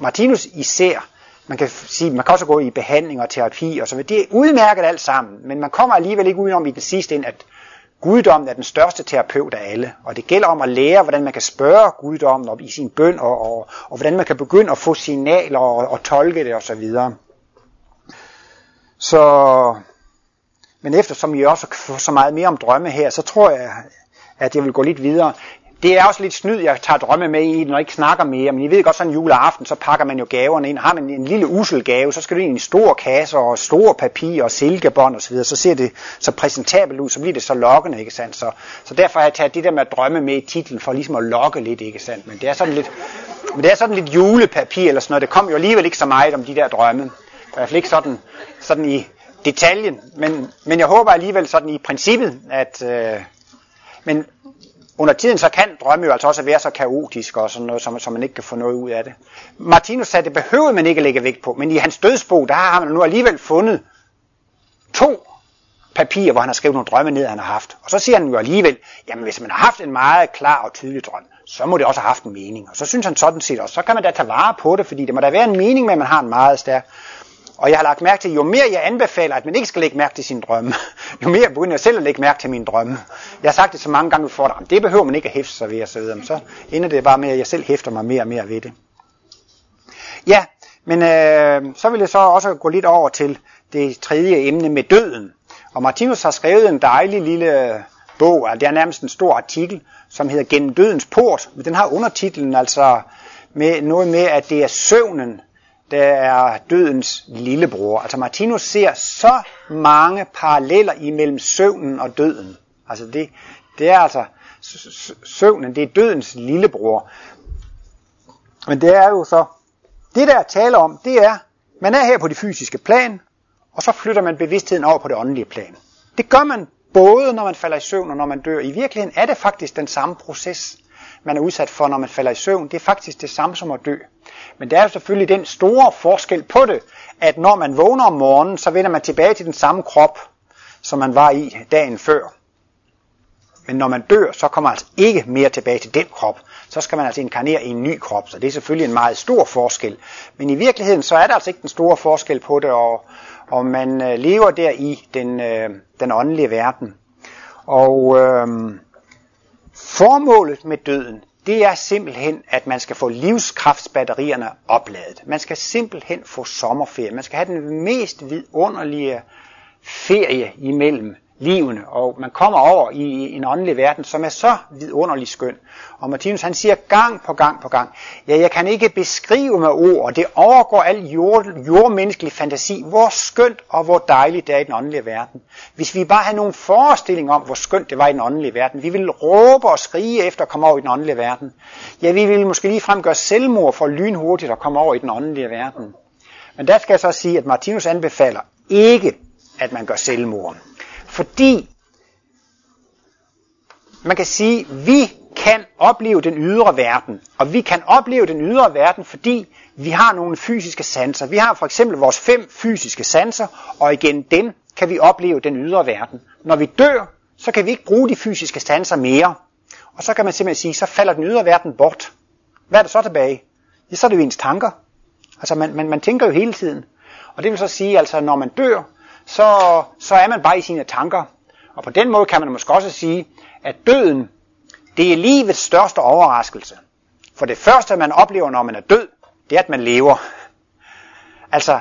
Martinus især, man kan sige, man kan også gå i behandling og terapi og så videre. Det er udmærket alt sammen, men man kommer alligevel ikke udenom i den sidste ende, at guddommen er den største terapeut af alle. Og det gælder om at lære, hvordan man kan spørge guddommen op i sin bøn, og, og, og hvordan man kan begynde at få signaler og, og tolke det osv. Så, så, men eftersom I også får så meget mere om drømme her, så tror jeg, at jeg vil gå lidt videre. Det er også lidt snyd, jeg tager drømme med i, når jeg ikke snakker mere. Men I ved godt, sådan en juleaften, så pakker man jo gaverne ind. Har man en lille usel gave, så skal du ind i en stor kasse og store papir og silkebånd osv. Så ser det så præsentabelt ud, så bliver det så lokkende, ikke sandt? Så, så derfor har jeg taget det der med at drømme med i titlen, for ligesom at lokke lidt, ikke sandt? Men det er sådan lidt, men det er sådan lidt julepapir eller sådan noget. Det kom jo alligevel ikke så meget om de der drømme. I hvert fald ikke sådan, sådan i detaljen. Men, men jeg håber alligevel sådan i princippet, at... Øh, men under tiden så kan drømme jo altså også være så kaotisk og sådan noget, som, som man ikke kan få noget ud af det. Martinus sagde, det behøvede man ikke lægge vægt på, men i hans dødsbo, der har man nu alligevel fundet to papirer, hvor han har skrevet nogle drømme ned, han har haft. Og så siger han jo alligevel, jamen hvis man har haft en meget klar og tydelig drøm, så må det også have haft en mening. Og så synes han sådan set også, så kan man da tage vare på det, fordi det må da være en mening med, at man har en meget stærk og jeg har lagt mærke til, jo mere jeg anbefaler, at man ikke skal lægge mærke til sine drømme, (laughs) jo mere begynder jeg selv at lægge mærke til mine drømme. Jeg har sagt det så mange gange for dig, det behøver man ikke at hæfte sig ved, så, videre. så ender det bare med, at jeg selv hæfter mig mere og mere ved det. Ja, men øh, så vil jeg så også gå lidt over til det tredje emne med døden. Og Martinus har skrevet en dejlig lille øh, bog, altså det er nærmest en stor artikel, som hedder Gennem dødens port, men den har undertitlen altså med noget med, at det er søvnen, der er dødens lillebror. Altså Martinus ser så mange paralleller imellem søvnen og døden. Altså det, det er altså søvnen, det er dødens lillebror. Men det er jo så, det der taler om, det er, man er her på det fysiske plan, og så flytter man bevidstheden over på det åndelige plan. Det gør man både når man falder i søvn og når man dør. I virkeligheden er det faktisk den samme proces, man er udsat for, når man falder i søvn. Det er faktisk det samme som at dø. Men der er jo selvfølgelig den store forskel på det, at når man vågner om morgenen, så vender man tilbage til den samme krop, som man var i dagen før. Men når man dør, så kommer man altså ikke mere tilbage til den krop. Så skal man altså inkarnere i en ny krop, så det er selvfølgelig en meget stor forskel. Men i virkeligheden, så er der altså ikke den store forskel på det, og, og man øh, lever der i den, øh, den åndelige verden. Og øh, formålet med døden, det er simpelthen, at man skal få livskraftsbatterierne opladet. Man skal simpelthen få sommerferie. Man skal have den mest vidunderlige ferie imellem livene, og man kommer over i en åndelig verden, som er så vidunderlig skøn. Og Martinus han siger gang på gang på gang, ja, jeg kan ikke beskrive med ord, og det overgår al jord, jordmenneskelig fantasi, hvor skønt og hvor dejligt det er i den åndelige verden. Hvis vi bare havde nogen forestilling om, hvor skønt det var i den åndelige verden, vi ville råbe og skrige efter at komme over i den åndelige verden. Ja, vi ville måske lige frem gøre selvmord for lynhurtigt at komme over i den åndelige verden. Men der skal jeg så sige, at Martinus anbefaler ikke, at man gør selvmord. Fordi man kan sige, vi kan opleve den ydre verden. Og vi kan opleve den ydre verden, fordi vi har nogle fysiske sanser. Vi har for eksempel vores fem fysiske sanser, og igen dem kan vi opleve den ydre verden. Når vi dør, så kan vi ikke bruge de fysiske sanser mere. Og så kan man simpelthen sige, så falder den ydre verden bort. Hvad er der så tilbage? Ja, så er det jo ens tanker. Altså man, man, man tænker jo hele tiden. Og det vil så sige, altså når man dør, så, så er man bare i sine tanker. Og på den måde kan man måske også sige, at døden, det er livets største overraskelse. For det første, man oplever, når man er død, det er, at man lever. Altså,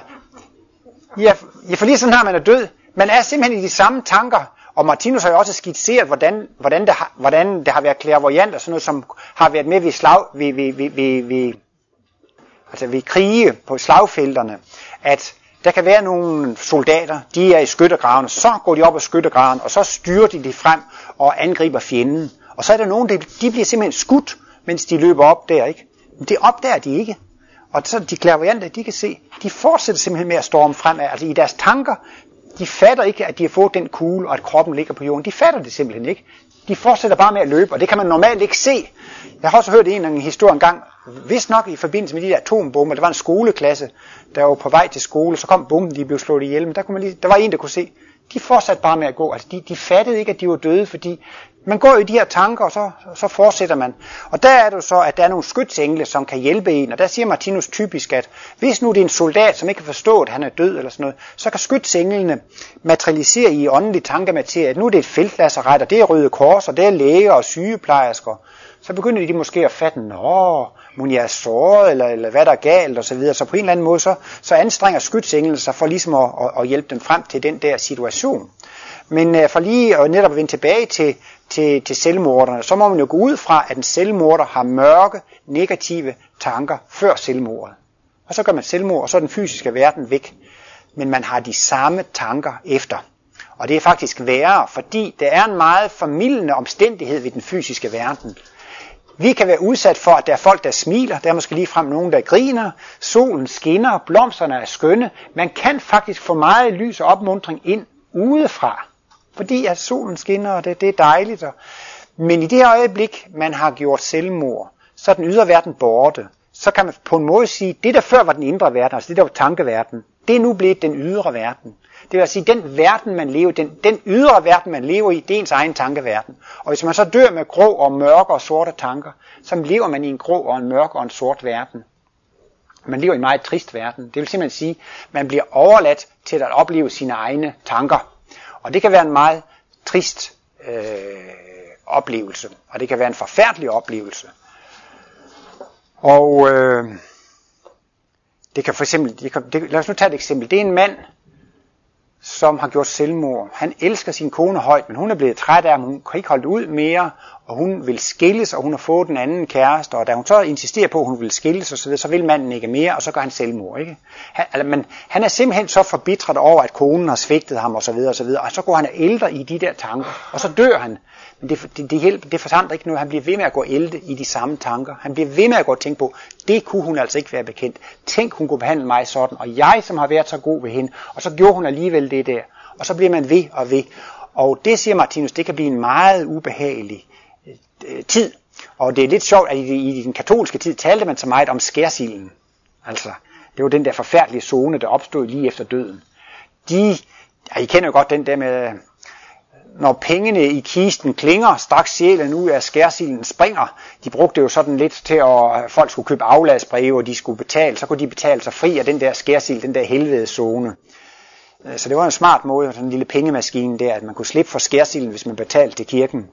ja, ja for lige sådan her, man er død, man er simpelthen i de samme tanker, og Martinus har jo også skitseret, hvordan, hvordan, det, har, hvordan det har været klærvoyant og sådan noget, som har været med ved, slag, ved, ved, ved, ved, ved, altså ved krige på slagfelterne, at der kan være nogle soldater, de er i skyttegraven, så går de op af skyttegraven, og så styrer de det frem og angriber fjenden. Og så er der nogen, de, de bliver simpelthen skudt, mens de løber op der, ikke? Men det opdager de ikke. Og så de klærvoyante, de kan se, de fortsætter simpelthen med at storme fremad. Altså i deres tanker, de fatter ikke, at de har fået den kugle, og at kroppen ligger på jorden. De fatter det simpelthen ikke. De fortsætter bare med at løbe, og det kan man normalt ikke se. Jeg har også hørt en, en historie engang, hvis nok i forbindelse med de der atombomber, der var en skoleklasse, der var på vej til skole, så kom bomben, de blev slået ihjel, men der, kunne man lige, der var en, der kunne se, de fortsatte bare med at gå. Altså, de, de fattede ikke, at de var døde, fordi man går i de her tanker, og så, så fortsætter man. Og der er det så, at der er nogle skytsengle, som kan hjælpe en. Og der siger Martinus typisk, at hvis nu det er en soldat, som ikke kan forstå, at han er død eller sådan noget, så kan skytsenglene materialisere i åndelig tankematerie, at nu er det et feltlasseret, og det er Røde Kors, og det er læger og sygeplejersker. Så begynder de måske at fatte, nå, må jeg er såret, eller, eller hvad der er galt, og så videre. Så på en eller anden måde, så, så anstrenger skytsenglen sig for ligesom at, at, at hjælpe dem frem til den der situation. Men uh, for lige at netop vende tilbage til, til, til selvmorderne, så må man jo gå ud fra, at en selvmorder har mørke, negative tanker før selvmordet. Og så gør man selvmord, og så er den fysiske verden væk. Men man har de samme tanker efter. Og det er faktisk værre, fordi der er en meget formidlende omstændighed ved den fysiske verden. Vi kan være udsat for, at der er folk, der smiler, der er måske lige frem nogen, der griner, solen skinner, blomsterne er skønne. Man kan faktisk få meget lys og opmundring ind udefra, fordi at solen skinner, og det, det er dejligt. Og... Men i det øjeblik, man har gjort selvmord, så er den ydre verden borte. Så kan man på en måde sige, det der før var den indre verden, altså det der var tankeverden, det er nu blevet den ydre verden. Det vil sige, den verden, man lever den, den ydre verden, man lever i, det er ens egen tankeverden. Og hvis man så dør med grå og mørke og sorte tanker, så lever man i en grå og en mørk og en sort verden. Man lever i en meget trist verden. Det vil simpelthen sige, at man bliver overladt til at opleve sine egne tanker. Og det kan være en meget trist øh, oplevelse, og det kan være en forfærdelig oplevelse. Og øh, det kan for eksempel, det kan, det, lad os nu tage et eksempel. Det er en mand, som har gjort selvmord. Han elsker sin kone højt, men hun er blevet træt af ham, hun kan ikke holde det ud mere, og hun vil skilles, og hun har fået den anden kæreste, og da hun så insisterer på, at hun vil skilles og så vil manden ikke mere, og så gør han selvmord. Ikke? Han, altså, men han er simpelthen så forbitret over, at konen har svigtet ham osv., og, så videre, og så går han og ældre i de der tanker, og så dør han. Men det, det, det, hjælper, det forandrer ikke noget. Han bliver ved med at gå ældre i de samme tanker. Han bliver ved med at gå og tænke på, det kunne hun altså ikke være bekendt. Tænk, hun kunne behandle mig sådan, og jeg, som har været så god ved hende, og så gjorde hun alligevel det der. Og så bliver man ved og ved. Og det siger Martinus, det kan blive en meget ubehagelig øh, tid. Og det er lidt sjovt, at i, i den katolske tid talte man så meget om skærsilden. Altså, det var den der forfærdelige zone, der opstod lige efter døden. De, ja, I kender jo godt den der med, når pengene i kisten klinger, straks sjælen ud af skærsilden springer. De brugte jo sådan lidt til, at folk skulle købe afladsbreve, og de skulle betale. Så kunne de betale sig fri af den der skærsild, den der helvede zone. Øh, så det var en smart måde, sådan en lille pengemaskine der, at man kunne slippe for skærsilden, hvis man betalte til kirken.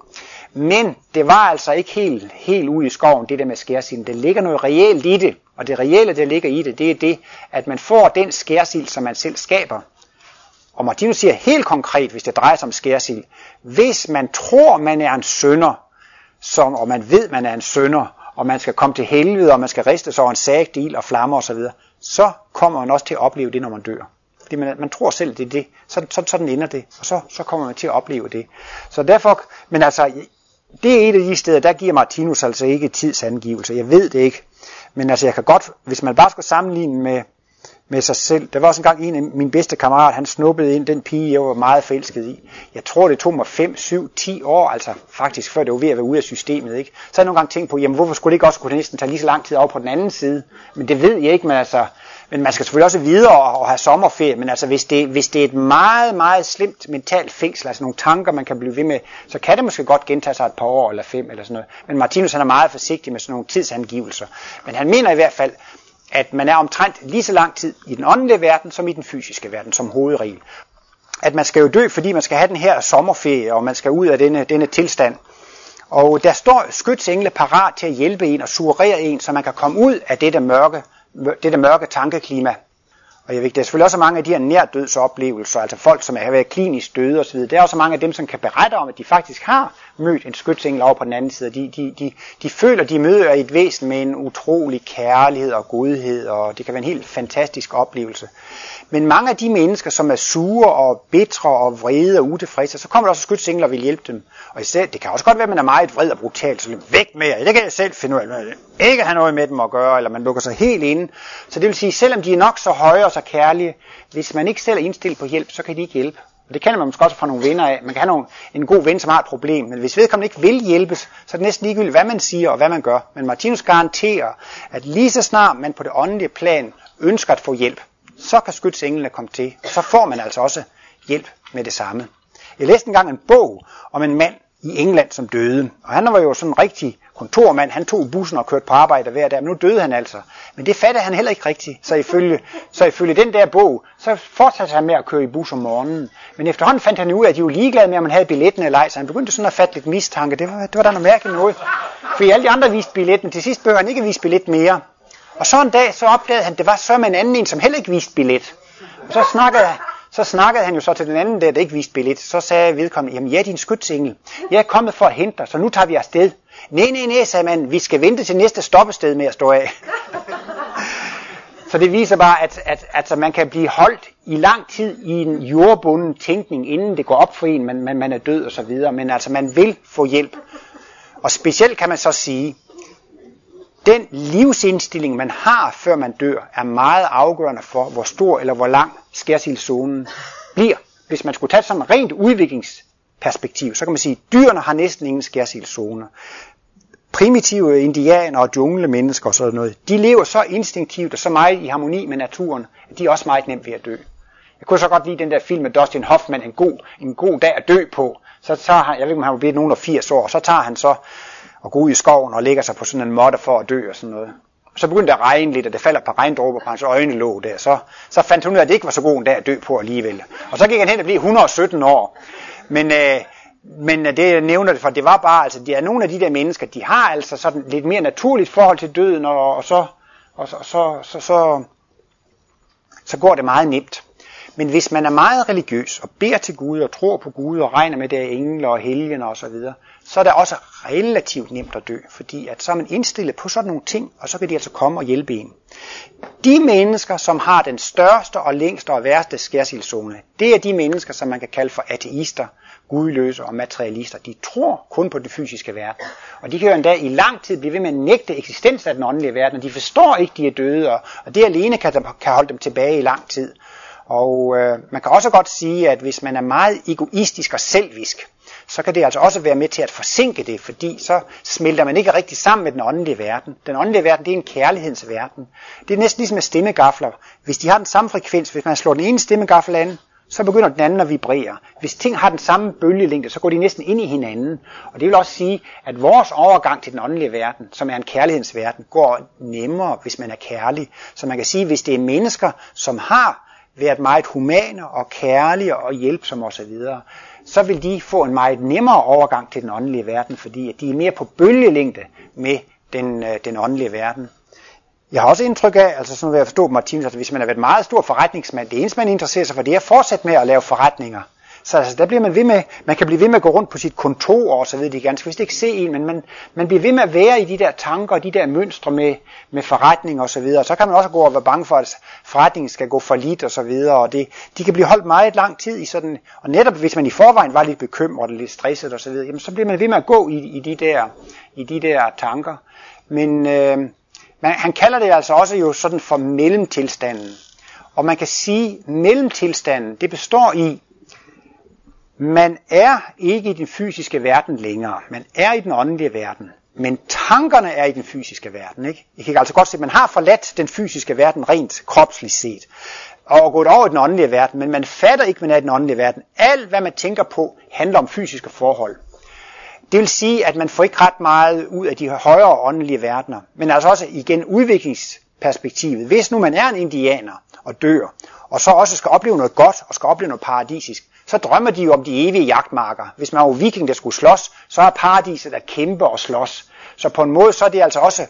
Men det var altså ikke helt, helt ude i skoven, det der med skærsilden. Det ligger noget reelt i det, og det reelle, der ligger i det, det er det, at man får den skærsild, som man selv skaber. Og Martinus siger helt konkret, hvis det drejer sig om skærsild, hvis man tror, man er en sønder, som, og man ved, man er en sønder, og man skal komme til helvede, og man skal riste sig over en sagdil og flammer osv., så kommer man også til at opleve det, når man dør. Fordi man, man tror selv, det er det. Så, så, sådan ender det, og så, så kommer man til at opleve det. Så derfor, men altså, det er et af de steder, der giver Martinus altså ikke tidsangivelse. Jeg ved det ikke. Men altså, jeg kan godt, hvis man bare skulle sammenligne med med sig selv. Der var også engang en af mine bedste kammerater, han snuppede ind den pige, jeg var meget forelsket i. Jeg tror, det tog mig 5, 7, 10 år, altså faktisk før det var ved at være ude af systemet. Ikke? Så har jeg nogle gange tænkt på, jamen hvorfor skulle det ikke også kunne næsten tage lige så lang tid over på den anden side? Men det ved jeg ikke, men altså, men man skal selvfølgelig også videre og have sommerferie, men altså hvis det, hvis det er et meget, meget slemt mentalt fængsel, altså nogle tanker, man kan blive ved med, så kan det måske godt gentage sig et par år eller fem eller sådan noget. Men Martinus han er meget forsigtig med sådan nogle tidsangivelser. Men han mener i hvert fald, at man er omtrent lige så lang tid i den åndelige verden, som i den fysiske verden, som hovedregel. At man skal jo dø, fordi man skal have den her sommerferie, og man skal ud af denne, denne tilstand. Og der står skytsengle parat til at hjælpe en og surere en, så man kan komme ud af dette mørke, det der mørke tankeklima. Og jeg ved, der er selvfølgelig også mange af de her nærdødsoplevelser, altså folk, som har været klinisk døde osv. Der er også mange af dem, som kan berette om, at de faktisk har mødt en skytsengel over på den anden side. De, de, de, de føler, de møder et væsen med en utrolig kærlighed og godhed, og det kan være en helt fantastisk oplevelse. Men mange af de mennesker, som er sure og bitre og vrede og utilfredse, så kommer der også skytsengler og vil hjælpe dem. Og især, det kan også godt være, at man er meget vred og brutal, så væk med jer. Det kan jeg selv finde ud af. Ikke have noget med dem at gøre, eller man lukker sig helt inde. Så det vil sige, selvom de er nok så høje og så kærlige, hvis man ikke selv er indstillet på hjælp, så kan de ikke hjælpe. Og det kender man måske også fra nogle venner af. Man kan have nogle, en god ven, som har et problem, men hvis vedkommende ikke vil hjælpes, så er det næsten ligegyldigt, hvad man siger og hvad man gør. Men Martinus garanterer, at lige så snart man på det åndelige plan ønsker at få hjælp, så kan skytsenglene komme til, og så får man altså også hjælp med det samme. Jeg læste engang en bog om en mand i England, som døde, og han var jo sådan en rigtig kontormand, han tog bussen og kørte på arbejde hver dag, men nu døde han altså. Men det fattede han heller ikke rigtigt, så ifølge, så ifølge den der bog, så fortsatte han med at køre i bus om morgenen. Men efterhånden fandt han ud af, at de var ligeglade med, om han havde billetten eller ej, så han begyndte sådan at fatte lidt mistanke. Det var, det var da noget mærkeligt noget. For alle de andre viste billetten, til sidst behøver han ikke vise billet mere. Og så en dag, så opdagede han, at det var så med en anden en, som heller ikke viste billet. Og så snakkede, så snakkede han jo så til den anden der, der ikke viste billet. Så sagde vedkommende, jamen ja, din skytsengel. Jeg er kommet for at hente dig, så nu tager vi afsted. Nej, nej, nej, sagde man, vi skal vente til næste stoppested med at stå af. så det viser bare, at, at, at altså, man kan blive holdt i lang tid i en jordbunden tænkning, inden det går op for en, man, man, man er død og så videre. Men altså, man vil få hjælp. Og specielt kan man så sige, den livsindstilling, man har, før man dør, er meget afgørende for, hvor stor eller hvor lang skærsildszonen bliver. Hvis man skulle tage som sådan rent perspektiv, så kan man sige, at dyrene har næsten ingen skærsildszoner. Primitive indianer og junglemennesker og sådan noget, de lever så instinktivt og så meget i harmoni med naturen, at de er også meget nemt ved at dø. Jeg kunne så godt lide den der film med Dustin Hoffman, en god, en god dag at dø på. Så tager han, jeg ved ikke om han var blevet nogen af 80 år, så tager han så og går ud i skoven og lægger sig på sådan en måtte for at dø og sådan noget. Så begyndte det at regne lidt, og det falder på regndråber på hans øjenlåg der. Så, så fandt hun ud af, at det ikke var så god en dag at dø på alligevel. Og så gik han hen og blev 117 år. Men, øh, men øh, det jeg nævner det for, det var bare, altså, det er nogle af de der mennesker, de har altså sådan lidt mere naturligt forhold til døden, og, og, så, og så, så, så, så, så går det meget nemt. Men hvis man er meget religiøs og beder til Gud og tror på Gud og regner med det af engler og helgener og så videre, så er det også relativt nemt at dø, fordi at så er man indstillet på sådan nogle ting, og så kan de altså komme og hjælpe en. De mennesker, som har den største og længste og værste skærsildzone, det er de mennesker, som man kan kalde for ateister, gudløse og materialister. De tror kun på den fysiske verden. Og de kan jo endda i lang tid blive ved med at nægte eksistens af den åndelige verden, og de forstår ikke, de er døde, og det alene kan, kan holde dem tilbage i lang tid. Og øh, man kan også godt sige, at hvis man er meget egoistisk og selvisk, så kan det altså også være med til at forsinke det, fordi så smelter man ikke rigtig sammen med den åndelige verden. Den åndelige verden, det er en kærlighedens verden. Det er næsten ligesom med stemmegafler. Hvis de har den samme frekvens, hvis man slår den ene stemmegaffel an, så begynder den anden at vibrere. Hvis ting har den samme bølgelængde, så går de næsten ind i hinanden. Og det vil også sige, at vores overgang til den åndelige verden, som er en kærlighedens verden, går nemmere, hvis man er kærlig. Så man kan sige, hvis det er mennesker, som har været meget humane og kærlige og hjælpsomme osv., så vil de få en meget nemmere overgang til den åndelige verden, fordi at de er mere på bølgelængde med den, øh, den åndelige verden. Jeg har også indtryk af, altså sådan vil jeg forstår Martinus, at hvis man har været meget stor forretningsmand, det eneste man interesserer sig for, det er at fortsætte med at lave forretninger. Så altså, der bliver man ved med, man kan blive ved med at gå rundt på sit kontor og så videre, de ganske vist ikke se en, men man, man bliver ved med at være i de der tanker og de der mønstre med, med forretning og så videre. Så kan man også gå og være bange for, at forretningen skal gå for lidt og så videre, og det, de kan blive holdt meget lang tid i sådan, og netop hvis man i forvejen var lidt bekymret og lidt stresset og så videre, jamen så bliver man ved med at gå i, i, de, der, i de der tanker. Men øh, man, han kalder det altså også jo sådan for mellemtilstanden. Og man kan sige, at mellemtilstanden, det består i, man er ikke i den fysiske verden længere. Man er i den åndelige verden. Men tankerne er i den fysiske verden. Ikke? I kan altså godt se, at man har forladt den fysiske verden rent kropsligt set. Og gået over i den åndelige verden, men man fatter ikke, at man er i den åndelige verden. Alt, hvad man tænker på, handler om fysiske forhold. Det vil sige, at man får ikke ret meget ud af de højere åndelige verdener. Men altså også igen udviklingsperspektivet. Hvis nu man er en indianer og dør, og så også skal opleve noget godt og skal opleve noget paradisisk, så drømmer de jo om de evige jagtmarker. Hvis man var viking, der skulle slås, så er paradiset at kæmpe og slås. Så på en måde, så er det altså også,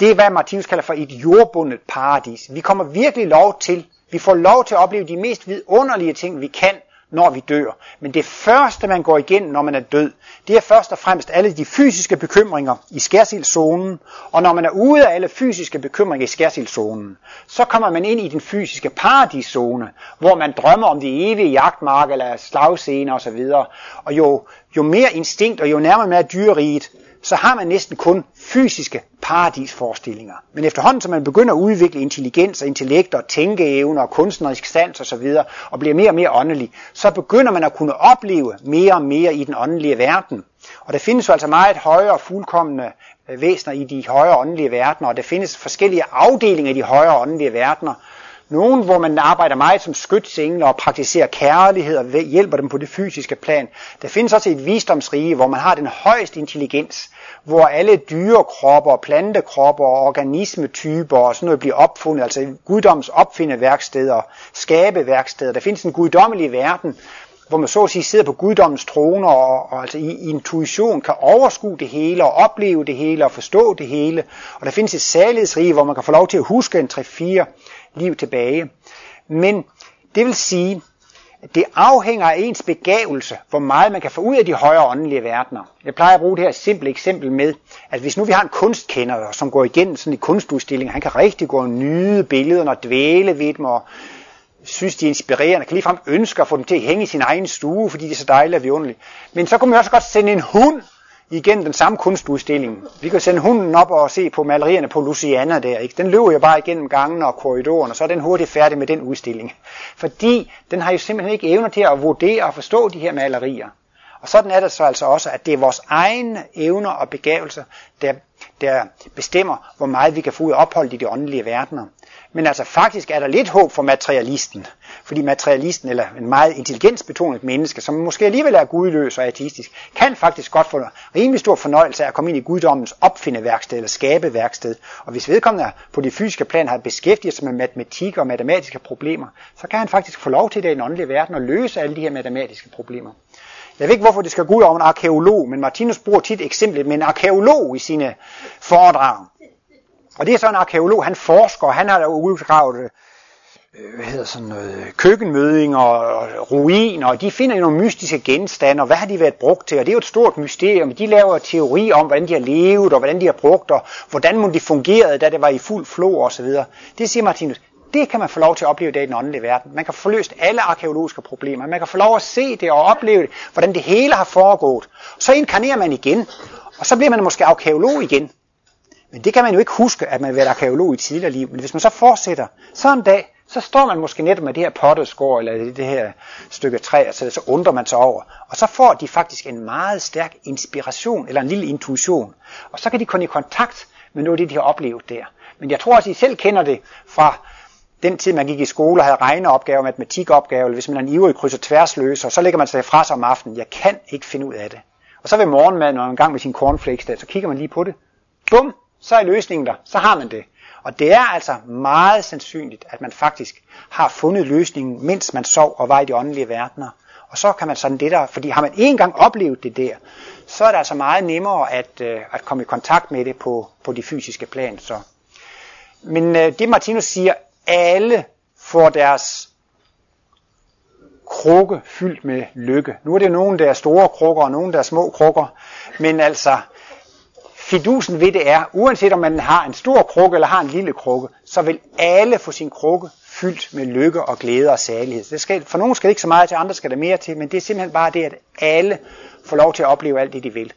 det er hvad Martinus kalder for et jordbundet paradis. Vi kommer virkelig lov til, vi får lov til at opleve de mest vidunderlige ting, vi kan, når vi dør. Men det første, man går igennem, når man er død, det er først og fremmest alle de fysiske bekymringer i skærsildszonen. Og når man er ude af alle fysiske bekymringer i skærsildszonen, så kommer man ind i den fysiske paradiszone, hvor man drømmer om de evige jagtmark eller slagscener osv. Og jo, jo mere instinkt og jo nærmere man er dyreriget, så har man næsten kun fysiske paradisforestillinger. Men efterhånden, som man begynder at udvikle intelligens og intellekt og tænkeevner og kunstnerisk sans osv., og, og bliver mere og mere åndelig, så begynder man at kunne opleve mere og mere i den åndelige verden. Og der findes jo altså meget højere fuldkommende øh, væsener i de højere åndelige verdener, og der findes forskellige afdelinger i de højere åndelige verdener, nogen, hvor man arbejder meget som skytsengler og praktiserer kærlighed og hjælper dem på det fysiske plan. Der findes også et visdomsrige, hvor man har den højeste intelligens, hvor alle dyrekropper, plantekropper og organismetyper og sådan noget bliver opfundet, altså guddoms opfindeværksteder, skabeværksteder. Der findes en guddommelig verden, hvor man så at sige sidder på guddommens troner og, og altså i, i intuition kan overskue det hele og opleve det hele og forstå det hele. Og der findes et særlighedsrige, hvor man kan få lov til at huske en 3-4 liv tilbage. Men det vil sige, at det afhænger af ens begavelse, hvor meget man kan få ud af de højere åndelige verdener. Jeg plejer at bruge det her simple eksempel med, at hvis nu vi har en kunstkender, som går igennem sådan en kunstudstilling, han kan rigtig gå og nyde billederne og dvæle ved dem og synes, de er inspirerende, kan ligefrem ønske at få dem til at hænge i sin egen stue, fordi de er så dejlige og vidunderlige. Men så kunne man også godt sende en hund igen den samme kunstudstilling. Vi kan sende hunden op og se på malerierne på Luciana der. Ikke? Den løber jo bare igennem gangen og korridoren, og så er den hurtigt færdig med den udstilling. Fordi den har jo simpelthen ikke evner til at vurdere og forstå de her malerier. Og sådan er det så altså også, at det er vores egne evner og begavelser, der, der bestemmer, hvor meget vi kan få ud af opholdet i de åndelige verdener. Men altså faktisk er der lidt håb for materialisten. Fordi materialisten, eller en meget intelligensbetonet menneske, som måske alligevel er gudløs og ateistisk, kan faktisk godt få rimelig stor fornøjelse af at komme ind i guddommens opfindeværksted eller skabeværksted. Og hvis vedkommende på det fysiske plan har beskæftiget sig med matematik og matematiske problemer, så kan han faktisk få lov til det i den åndelige verden og løse alle de her matematiske problemer. Jeg ved ikke, hvorfor det skal gå ud over en arkeolog, men Martinus bruger tit eksemplet med en arkeolog i sine foredrag. Og det er så en arkeolog, han forsker, han har da udgravet øh, hvad hedder sådan noget, køkkenmødinger og ruiner, og de finder nogle mystiske genstande, og hvad har de været brugt til? Og det er jo et stort mysterium. De laver teori om, hvordan de har levet, og hvordan de har brugt, og hvordan de fungerede, da det var i fuld flor osv. Det siger Martinus, det kan man få lov til at opleve i den åndelige verden. Man kan få løst alle arkeologiske problemer. Man kan få lov at se det og opleve det, hvordan det hele har foregået. Så inkarnerer man igen, og så bliver man måske arkeolog igen. Men det kan man jo ikke huske, at man har været arkeolog i et tidligere liv. Men hvis man så fortsætter, så en dag, så står man måske netop med det her potteskår, eller det her stykke træ, og så, så undrer man sig over. Og så får de faktisk en meget stærk inspiration, eller en lille intuition. Og så kan de komme i kontakt med noget af det, de har oplevet der. Men jeg tror også, I selv kender det fra den tid, man gik i skole og havde regneopgaver, matematikopgaver, eller hvis man er en ivrig kryds og tværsløs, og så lægger man sig fra sig om aftenen. Jeg kan ikke finde ud af det. Og så ved morgenmaden, når man er en gang med sin cornflakes der, så kigger man lige på det. Bum, så er løsningen der. Så har man det. Og det er altså meget sandsynligt, at man faktisk har fundet løsningen, mens man sov og var i de åndelige verdener. Og så kan man sådan det der, fordi har man en gang oplevet det der, så er det altså meget nemmere at, øh, at komme i kontakt med det på, på de fysiske plan. Så. Men øh, det Martinus siger, alle får deres krukke fyldt med lykke. Nu er det nogen, der er store krukker, og nogen, der er små krukker. Men altså, fidusen ved det er, uanset om man har en stor krukke eller har en lille krukke, så vil alle få sin krukke fyldt med lykke og glæde og særlighed. Det skal, for nogle skal det ikke så meget til, andre skal der mere til, men det er simpelthen bare det, at alle får lov til at opleve alt det, de vil.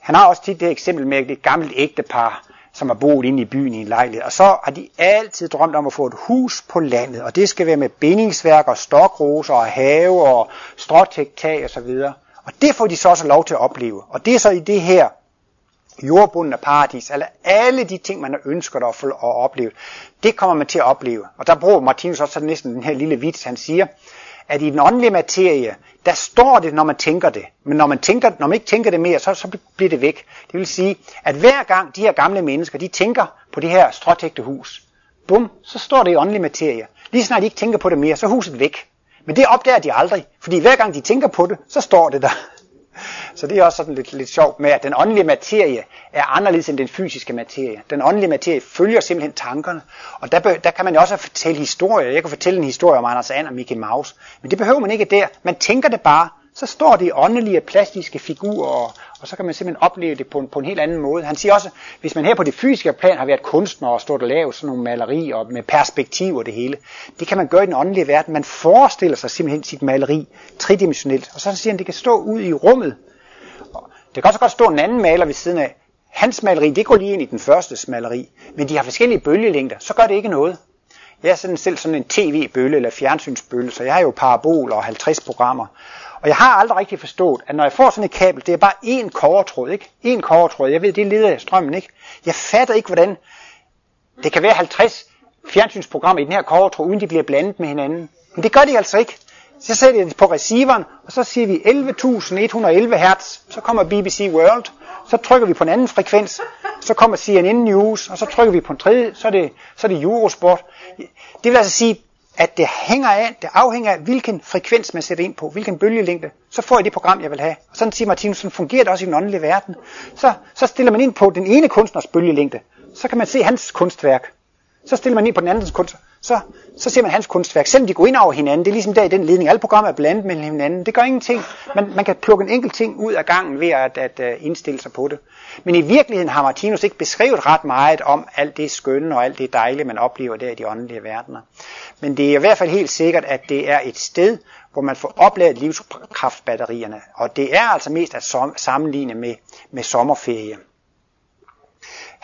Han har også tit det eksempel med et gammelt ægtepar, som har boet inde i byen i en lejlighed. Og så har de altid drømt om at få et hus på landet, og det skal være med bindingsværk og stokroser og have og stråtægtag og så videre. Og det får de så også lov til at opleve. Og det er så i det her jordbundne paradis, eller alle de ting, man har ønsket at, at opleve, det kommer man til at opleve. Og der bruger Martinus også næsten den her lille vits, han siger, at i den åndelige materie, der står det, når man tænker det. Men når man, tænker, når man ikke tænker det mere, så, så bliver det væk. Det vil sige, at hver gang de her gamle mennesker, de tænker på det her stråtægte hus, bum, så står det i åndelig materie. Lige snart de ikke tænker på det mere, så er huset væk. Men det opdager de aldrig, fordi hver gang de tænker på det, så står det der. (laughs) Så det er også sådan lidt, lidt sjovt med, at den åndelige materie er anderledes end den fysiske materie. Den åndelige materie følger simpelthen tankerne, og der, der kan man jo også fortælle historier. Jeg kan fortælle en historie om Anders And og Mickey Mouse, men det behøver man ikke der. Man tænker det bare, så står det i åndelige, plastiske figurer, og, og så kan man simpelthen opleve det på en, på en helt anden måde. Han siger også, hvis man her på det fysiske plan har været kunstner og stået og lavet sådan nogle malerier og med perspektiv og det hele, det kan man gøre i den åndelige verden. Man forestiller sig simpelthen sit maleri tridimensionelt, og så siger han, det kan stå ud i rummet. Det kan også godt stå en anden maler ved siden af. Hans maleri, det går lige ind i den første maleri, men de har forskellige bølgelængder, så gør det ikke noget. Jeg er sådan selv sådan en tv-bølge eller fjernsynsbølge, så jeg har jo parabol og 50 programmer. Og jeg har aldrig rigtig forstået, at når jeg får sådan et kabel, det er bare én kovertråd, ikke? En kovertråd. Jeg ved, det leder strømmen, ikke? Jeg fatter ikke, hvordan det kan være 50 fjernsynsprogrammer i den her kovertråd, uden de bliver blandet med hinanden. Men det gør de altså ikke. Så sætter jeg det på receiveren, og så siger vi 11.111 Hz, så kommer BBC World, så trykker vi på en anden frekvens, så kommer CNN News, og så trykker vi på en tredje, så er det, så er det Eurosport. Det vil altså sige, at det hænger af, det afhænger af, hvilken frekvens man sætter ind på, hvilken bølgelængde, så får jeg det program, jeg vil have. Og sådan siger Martinus, sådan fungerer det også i den åndelige verden. Så, så stiller man ind på den ene kunstners bølgelængde, så kan man se hans kunstværk. Så stiller man ind på den andens kunst, så, så ser man hans kunstværk. Selvom de går ind over hinanden, det er ligesom der i den ledning. Alle programmer er blandet mellem hinanden. Det gør ingenting. Man, man kan plukke en enkelt ting ud af gangen ved at, at, uh, indstille sig på det. Men i virkeligheden har Martinus ikke beskrevet ret meget om alt det skønne og alt det dejlige, man oplever der i de åndelige verdener. Men det er i hvert fald helt sikkert, at det er et sted, hvor man får opladet livskraftbatterierne. Og det er altså mest at sammenligne med, med sommerferie.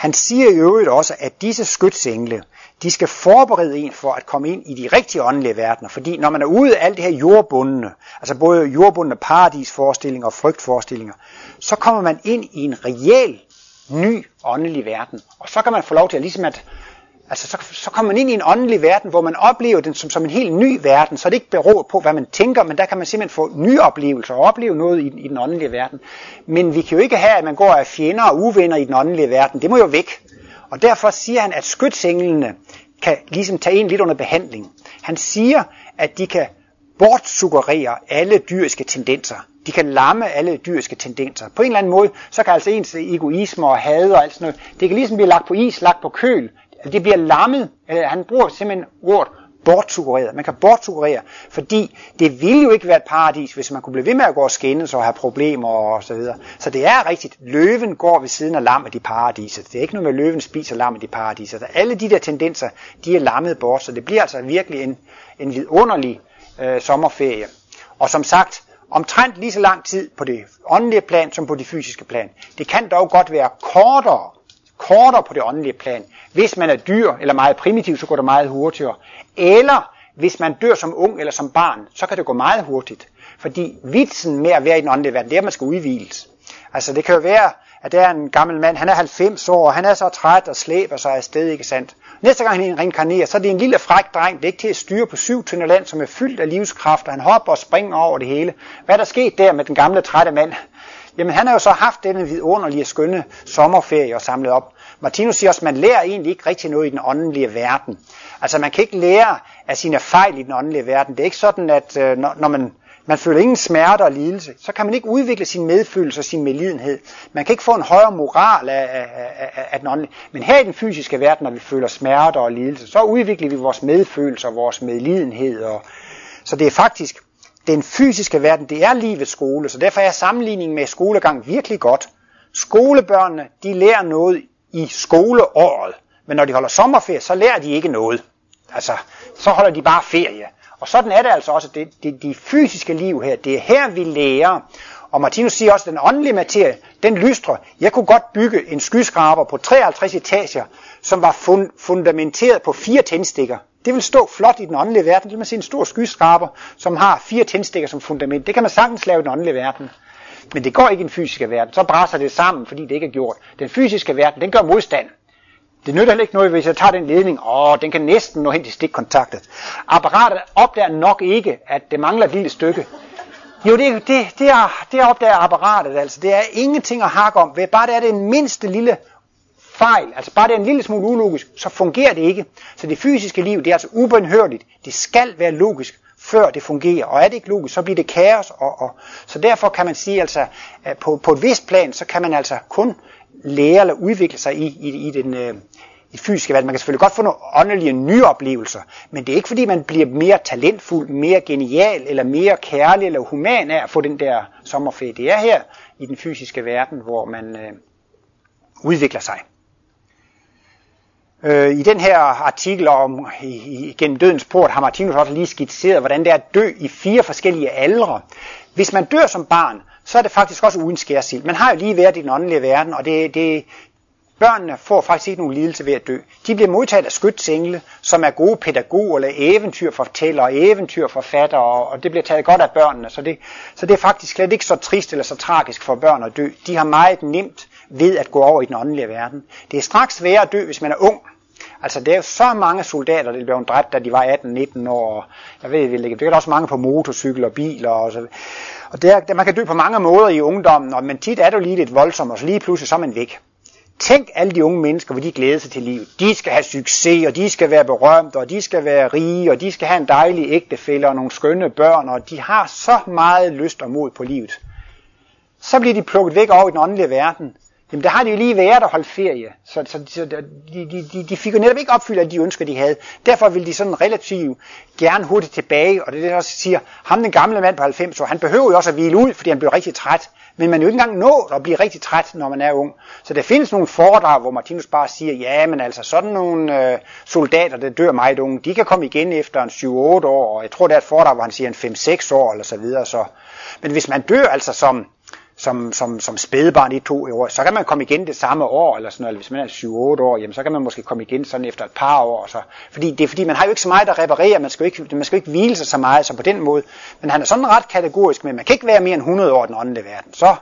Han siger i øvrigt også, at disse skytsengle, de skal forberede en for at komme ind i de rigtige åndelige verdener. Fordi når man er ude af alt det her jordbundne, altså både jordbundne paradisforestillinger og frygtforestillinger, så kommer man ind i en reel ny åndelig verden. Og så kan man få lov til at ligesom at Altså, så, så kommer man ind i en åndelig verden, hvor man oplever den som, som en helt ny verden, så det ikke beror på, hvad man tænker, men der kan man simpelthen få nye oplevelser og opleve noget i, i den åndelige verden. Men vi kan jo ikke have, at man går af fjender og uvenner i den åndelige verden. Det må jo væk. Og derfor siger han, at skytsenglene kan ligesom tage en lidt under behandling. Han siger, at de kan bortsuggerere alle dyriske tendenser. De kan lamme alle dyriske tendenser. På en eller anden måde, så kan altså ens egoisme og had og alt sådan noget, det kan ligesom blive lagt på is, lagt på køl. Altså, det bliver lammet. Øh, han bruger simpelthen ordet bortsuggereret. Man kan bortsuggerere, fordi det ville jo ikke være et paradis, hvis man kunne blive ved med at gå og skændes og have problemer og så videre. Så det er rigtigt. Løven går ved siden af lammet i paradiset. Det er ikke noget med, at løven spiser lammet i paradiset. Alle de der tendenser, de er lammet bort, så det bliver altså virkelig en, en vidunderlig øh, sommerferie. Og som sagt, omtrent lige så lang tid på det åndelige plan som på det fysiske plan. Det kan dog godt være kortere, kortere på det åndelige plan. Hvis man er dyr eller meget primitiv, så går det meget hurtigere. Eller hvis man dør som ung eller som barn, så kan det gå meget hurtigt. Fordi vitsen med at være i den åndelige verden, det er, at man skal udviles. Altså det kan jo være, at der er en gammel mand, han er 90 år, og han er så træt og slæber sig afsted, ikke sandt? Næste gang han reinkarnerer, så er det en lille fræk dreng, det er ikke til at styre på syv tynde land, som er fyldt af livskraft, og han hopper og springer over det hele. Hvad er der sket der med den gamle trætte mand? Jamen han har jo så haft denne vidunderlige skønne sommerferie og samlet op. Martinus siger også, at man lærer egentlig ikke rigtig noget i den åndelige verden. Altså man kan ikke lære af sine fejl i den åndelige verden. Det er ikke sådan, at øh, når, når man, man føler ingen smerte og lidelse, så kan man ikke udvikle sin medfølelse og sin medlidenhed. Man kan ikke få en højere moral af, af, af, af den åndelige. Men her i den fysiske verden, når vi føler smerte og lidelse, så udvikler vi vores medfølelse og vores medlidenhed. Og, så det er faktisk den fysiske verden, det er livets skole, så derfor er sammenligningen med skolegang virkelig godt. Skolebørnene, de lærer noget i skoleåret, men når de holder sommerferie, så lærer de ikke noget. Altså, så holder de bare ferie. Og sådan er det altså også, det, det, de fysiske liv her, det er her vi lærer Og Martinus siger også, at den åndelige materie, den lystre. Jeg kunne godt bygge en skyskraber på 53 etager, som var fund- fundamenteret på fire tændstikker. Det vil stå flot i den åndelige verden. Det vil man se en stor skyskraber, som har fire tændstikker som fundament. Det kan man sagtens lave i den åndelige verden. Men det går ikke i den fysiske verden. Så brænder det sammen, fordi det ikke er gjort. Den fysiske verden, den gør modstand. Det nytter heller ikke noget, hvis jeg tager den ledning, åh, den kan næsten nå hen til stikkontaktet. Apparatet opdager nok ikke, at det mangler et lille stykke. Jo, det, det, det, er, det opdager apparatet, altså. Det er ingenting at hakke om. Bare det er det mindste lille fejl, altså bare det er en lille smule ulogisk, så fungerer det ikke. Så det fysiske liv, det er altså ubenhørligt. Det skal være logisk, før det fungerer. Og er det ikke logisk, så bliver det kaos. Og, og, så derfor kan man sige, altså, på, på et vist plan, så kan man altså kun lære eller udvikle sig i, i, i den øh, i fysiske verden. Man kan selvfølgelig godt få nogle åndelige nye oplevelser, men det er ikke fordi, man bliver mere talentfuld, mere genial, eller mere kærlig eller human af at få den der sommerferie. Det er her i den fysiske verden, hvor man øh, udvikler sig. Øh, I den her artikel om i, i, gennem dødens port har Martinus også lige skitseret, hvordan det er at dø i fire forskellige aldre. Hvis man dør som barn, så er det faktisk også uden skærsild. Man har jo lige været i den åndelige verden, og det, det, børnene får faktisk ikke nogen lidelse ved at dø. De bliver modtaget af skytsengle, som er gode pædagoger eller eventyrfortællere, eventyrforfattere, og det bliver taget godt af børnene. Så det, så det er faktisk slet ikke så trist eller så tragisk for børn at dø. De har meget nemt ved at gå over i den åndelige verden. Det er straks værre at dø, hvis man er ung. Altså, det er jo så mange soldater, der blev dræbt, da de var 18-19 år. Jeg ved, det er også mange på motorcykler og biler. Og, så. og det er, man kan dø på mange måder i ungdommen, og, men tit er det jo lige lidt voldsomt, og så lige pludselig så er man væk. Tænk alle de unge mennesker, hvor de glæder sig til livet. De skal have succes, og de skal være berømte, og de skal være rige, og de skal have en dejlig ægtefælle og nogle skønne børn, og de har så meget lyst og mod på livet. Så bliver de plukket væk over i den åndelige verden, Jamen der har de jo lige været og holdt ferie, så, så, så de, de, de, de fik jo netop ikke opfyldt de ønsker, de havde. Derfor ville de sådan relativt gerne hurtigt tilbage, og det er det, der også siger, ham den gamle mand på 90 år, han behøver jo også at hvile ud, fordi han blev rigtig træt. Men man er jo ikke engang nået at blive rigtig træt, når man er ung. Så der findes nogle foredrag, hvor Martinus bare siger, ja, men altså sådan nogle øh, soldater, der dør meget unge, de kan komme igen efter en 7-8 år, og jeg tror, det er et foredrag, hvor han siger en 5-6 år, eller så videre. Så. Men hvis man dør altså som som, som, som spædebarn i to år, så kan man komme igen det samme år, eller sådan noget, hvis man er 7-8 år, jamen, så kan man måske komme igen sådan efter et par år. Så. Fordi det er fordi, man har jo ikke så meget at reparere, man skal jo ikke, man skal jo ikke hvile sig så meget, så på den måde. Men han er sådan ret kategorisk, men man kan ikke være mere end 100 år i den åndelige verden. Så,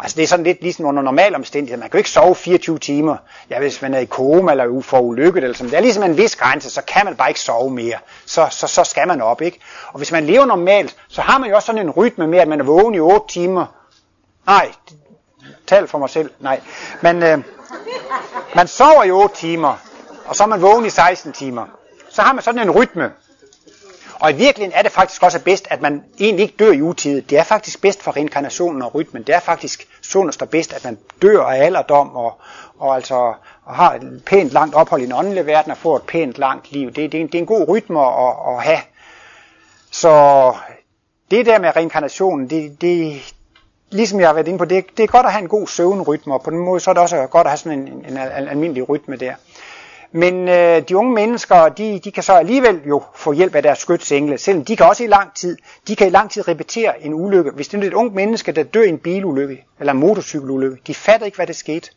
altså det er sådan lidt ligesom under normale omstændigheder. Man kan jo ikke sove 24 timer, ja, hvis man er i koma eller for ulykket eller sådan. Det er ligesom en vis grænse, så kan man bare ikke sove mere. Så, så, så skal man op, ikke? Og hvis man lever normalt, så har man jo også sådan en rytme med, at man er vågen i 8 timer, Nej, tal for mig selv. Nej. Men øh, man sover i 8 timer, og så er man vågen i 16 timer. Så har man sådan en rytme. Og i virkeligheden er det faktisk også bedst, at man egentlig ikke dør i utide. Det er faktisk bedst for reinkarnationen og rytmen. Det er faktisk sundest og bedst, at man dør af alderdom og, og altså og har et pænt langt ophold i den åndelige verden og får et pænt langt liv. Det, det, er, en, det er en god rytme at, at have. Så det der med reinkarnationen, det, det, ligesom jeg har været inde på, det, det er godt at have en god søvnrytme, og på den måde så er det også godt at have sådan en, en, en almindelig rytme der. Men øh, de unge mennesker, de, de kan så alligevel jo få hjælp af deres skytsengle, selvom de kan også i lang tid, de kan i lang tid repetere en ulykke. Hvis det er et ungt menneske, der dør i en bilulykke, eller en motorcykelulykke, de fatter ikke, hvad der skete.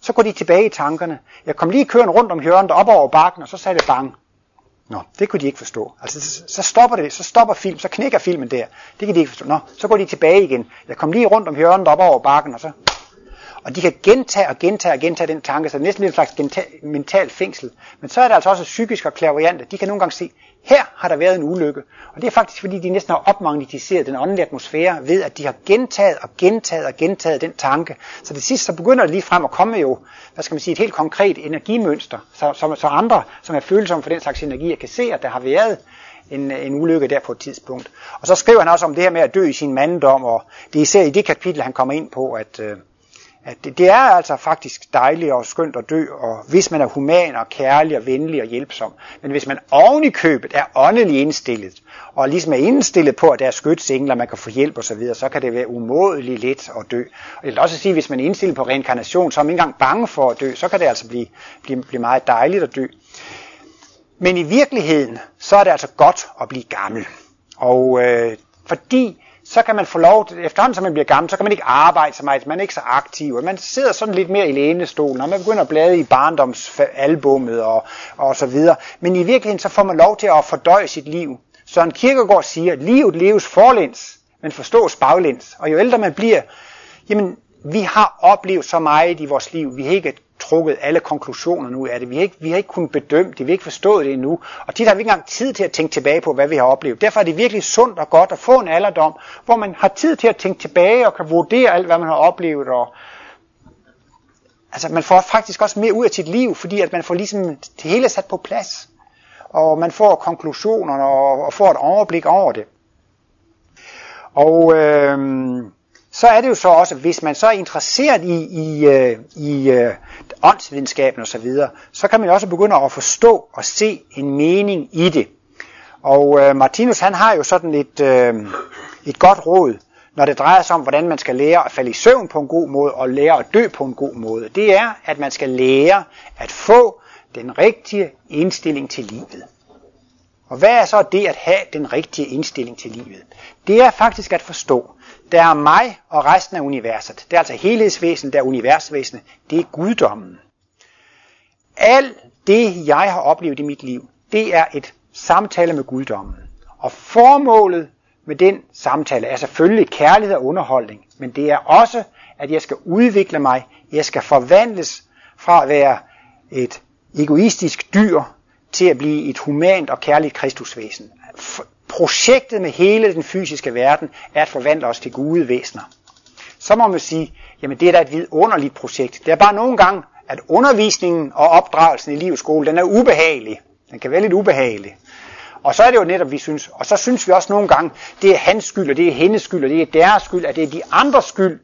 Så går de tilbage i tankerne. Jeg kom lige kørende rundt om hjørnet op over bakken, og så sagde det bang. Nå, det kunne de ikke forstå. Altså, så stopper det, så stopper film, så knækker filmen der. Det kan de ikke forstå. Nå, så går de tilbage igen. Jeg kom lige rundt om hjørnet op over bakken, og så... Og de kan gentage og gentage og gentage den tanke, så det er næsten lidt en slags mental fængsel. Men så er det altså også psykisk og klaverjante. De kan nogle gange se, her har der været en ulykke. Og det er faktisk fordi, de næsten har opmagnetiseret den åndelige atmosfære ved, at de har gentaget og gentaget og gentaget den tanke. Så det sidste, så begynder det lige frem at komme jo, hvad skal man sige, et helt konkret energimønster, så, så, så andre, som er følsomme for den slags energi, kan se, at der har været en, en ulykke der på et tidspunkt. Og så skriver han også om det her med at dø i sin manddom, og det er især i det kapitel, han kommer ind på, at, øh, at det, det er altså faktisk dejligt og skønt at dø, og hvis man er human og kærlig og venlig og hjælpsom. Men hvis man oven i købet er åndelig indstillet, og ligesom er indstillet på, at der er skytsengler, man kan få hjælp osv., så, videre, så kan det være umådeligt let at dø. Og jeg vil også sige, at hvis man er indstillet på reinkarnation, så er man ikke engang bange for at dø, så kan det altså blive, blive, blive meget dejligt at dø. Men i virkeligheden, så er det altså godt at blive gammel. Og øh, fordi så kan man få lov efterhånden som man bliver gammel, så kan man ikke arbejde så meget, man er ikke så aktiv, og man sidder sådan lidt mere i lænestolen, og man begynder at blade i barndomsalbummet og, og så videre. Men i virkeligheden, så får man lov til at fordøje sit liv. Søren Kierkegaard siger, at livet leves forlæns, men forstås baglæns. Og jo ældre man bliver, jamen, vi har oplevet så meget i vores liv, vi har ikke trukket alle konklusioner ud af det. Vi har, ikke, vi har ikke kunnet bedømme det, vi har ikke forstået det endnu. Og tit har vi ikke engang tid til at tænke tilbage på, hvad vi har oplevet. Derfor er det virkelig sundt og godt at få en alderdom, hvor man har tid til at tænke tilbage og kan vurdere alt, hvad man har oplevet. Og altså, man får faktisk også mere ud af sit liv, fordi at man får ligesom det hele sat på plads. Og man får konklusionerne og, og får et overblik over det. Og øh, så er det jo så også, hvis man så er interesseret i, i, øh, i øh, åndsvidenskaben osv., så, videre, så kan man også begynde at forstå og se en mening i det. Og øh, Martinus han har jo sådan et, øh, et godt råd, når det drejer sig om, hvordan man skal lære at falde i søvn på en god måde og lære at dø på en god måde. Det er, at man skal lære at få den rigtige indstilling til livet. Og hvad er så det at have den rigtige indstilling til livet? Det er faktisk at forstå, der er mig og resten af universet. Det er altså helhedsvæsen, der er universvæsenet. Det er guddommen. Alt det, jeg har oplevet i mit liv, det er et samtale med guddommen. Og formålet med den samtale er selvfølgelig kærlighed og underholdning, men det er også, at jeg skal udvikle mig, jeg skal forvandles fra at være et egoistisk dyr til at blive et humant og kærligt kristusvæsen projektet med hele den fysiske verden er at forvandle os til gode væsener. Så må man sige, jamen det er da et vidunderligt projekt. Det er bare nogle gange, at undervisningen og opdragelsen i livets skole, den er ubehagelig. Den kan være lidt ubehagelig. Og så er det jo netop, vi synes, og så synes vi også nogle gange, det er hans skyld, og det er hendes skyld, og det er deres skyld, at det er de andres skyld,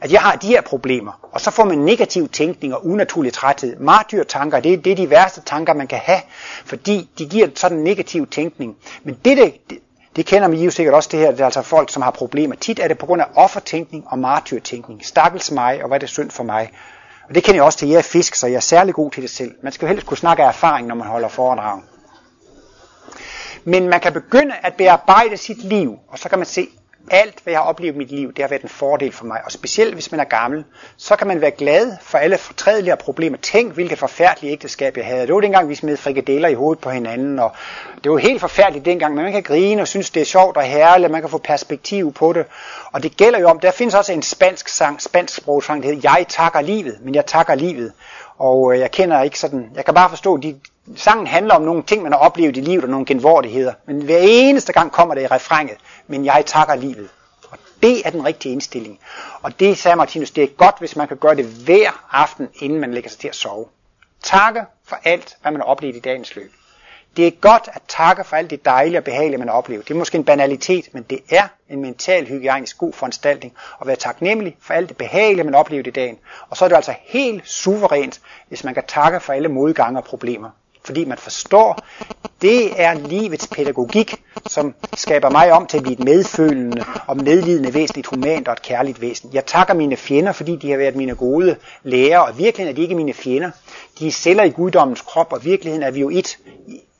at jeg har de her problemer. Og så får man negativ tænkning og unaturlig træthed. Martyrtanker, det, det er de værste tanker, man kan have, fordi de giver sådan en negativ tænkning. Men det, det, det kender man jo sikkert også det her, det er altså folk, som har problemer. Tit er det på grund af offertænkning og martyrtænkning. Stakkels mig, og hvad er det synd for mig? Og det kender jeg også til, jeg er fisk, så jeg er særlig god til det selv. Man skal jo helst kunne snakke af erfaring, når man holder foredrag. Men man kan begynde at bearbejde sit liv, og så kan man se, alt, hvad jeg har oplevet i mit liv, det har været en fordel for mig. Og specielt hvis man er gammel, så kan man være glad for alle fortrædelige problemer. Tænk, hvilket forfærdeligt ægteskab jeg havde. Det var dengang, vi smed frikadeller i hovedet på hinanden. Og det var helt forfærdeligt dengang, men man kan grine og synes, det er sjovt og herligt. Man kan få perspektiv på det. Og det gælder jo om, der findes også en spansk sang, spansk sprogsang, der hedder Jeg takker livet, men jeg takker livet. Og øh, jeg kender ikke sådan, jeg kan bare forstå, de, sangen handler om nogle ting, man har oplevet i livet, og nogle genvordigheder. Men hver eneste gang kommer det i refrænget men jeg takker livet. Og det er den rigtige indstilling. Og det sagde Martinus, det er godt, hvis man kan gøre det hver aften, inden man lægger sig til at sove. Takke for alt, hvad man har oplevet i dagens løb. Det er godt at takke for alt det dejlige og behagelige, man oplever. Det er måske en banalitet, men det er en mental hygiejnisk god foranstaltning at være taknemmelig for alt det behagelige, man oplever i dagen. Og så er det altså helt suverænt, hvis man kan takke for alle modgange og problemer fordi man forstår, det er livets pædagogik, som skaber mig om til at blive et medfølende og medlidende væsen, et humant og et kærligt væsen. Jeg takker mine fjender, fordi de har været mine gode lærere, og virkeligheden er de ikke mine fjender. De er celler i guddommens krop, og virkeligheden er vi jo et,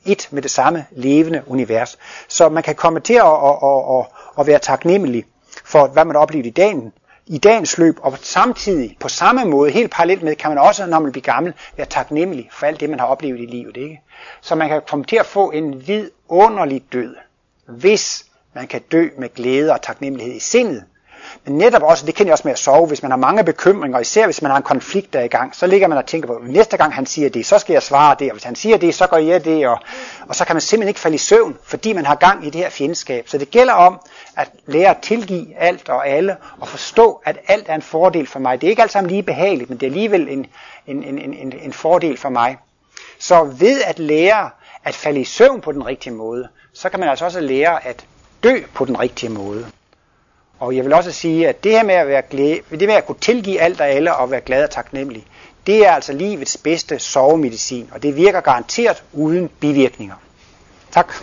et med det samme levende univers. Så man kan komme til at, at, at, at, at være taknemmelig for, hvad man oplevede i dagen, i dagens løb, og samtidig på samme måde, helt parallelt med, kan man også, når man bliver gammel, være taknemmelig for alt det, man har oplevet i livet. Ikke? Så man kan komme til at få en vidunderlig død, hvis man kan dø med glæde og taknemmelighed i sindet. Men netop også, det kender jeg også med at sove, hvis man har mange bekymringer, især hvis man har en konflikt der er i gang, så ligger man og tænker på, næste gang han siger det, så skal jeg svare det, og hvis han siger det, så gør jeg det, og, og så kan man simpelthen ikke falde i søvn, fordi man har gang i det her fjendskab. Så det gælder om at lære at tilgive alt og alle, og forstå, at alt er en fordel for mig. Det er ikke alt sammen lige behageligt, men det er alligevel en, en, en, en, en fordel for mig. Så ved at lære at falde i søvn på den rigtige måde, så kan man altså også lære at dø på den rigtige måde. Og jeg vil også sige, at det her med at, være glæde, det med at kunne tilgive alt og alle og være glad og taknemmelig, det er altså livets bedste sovemedicin, og det virker garanteret uden bivirkninger. Tak.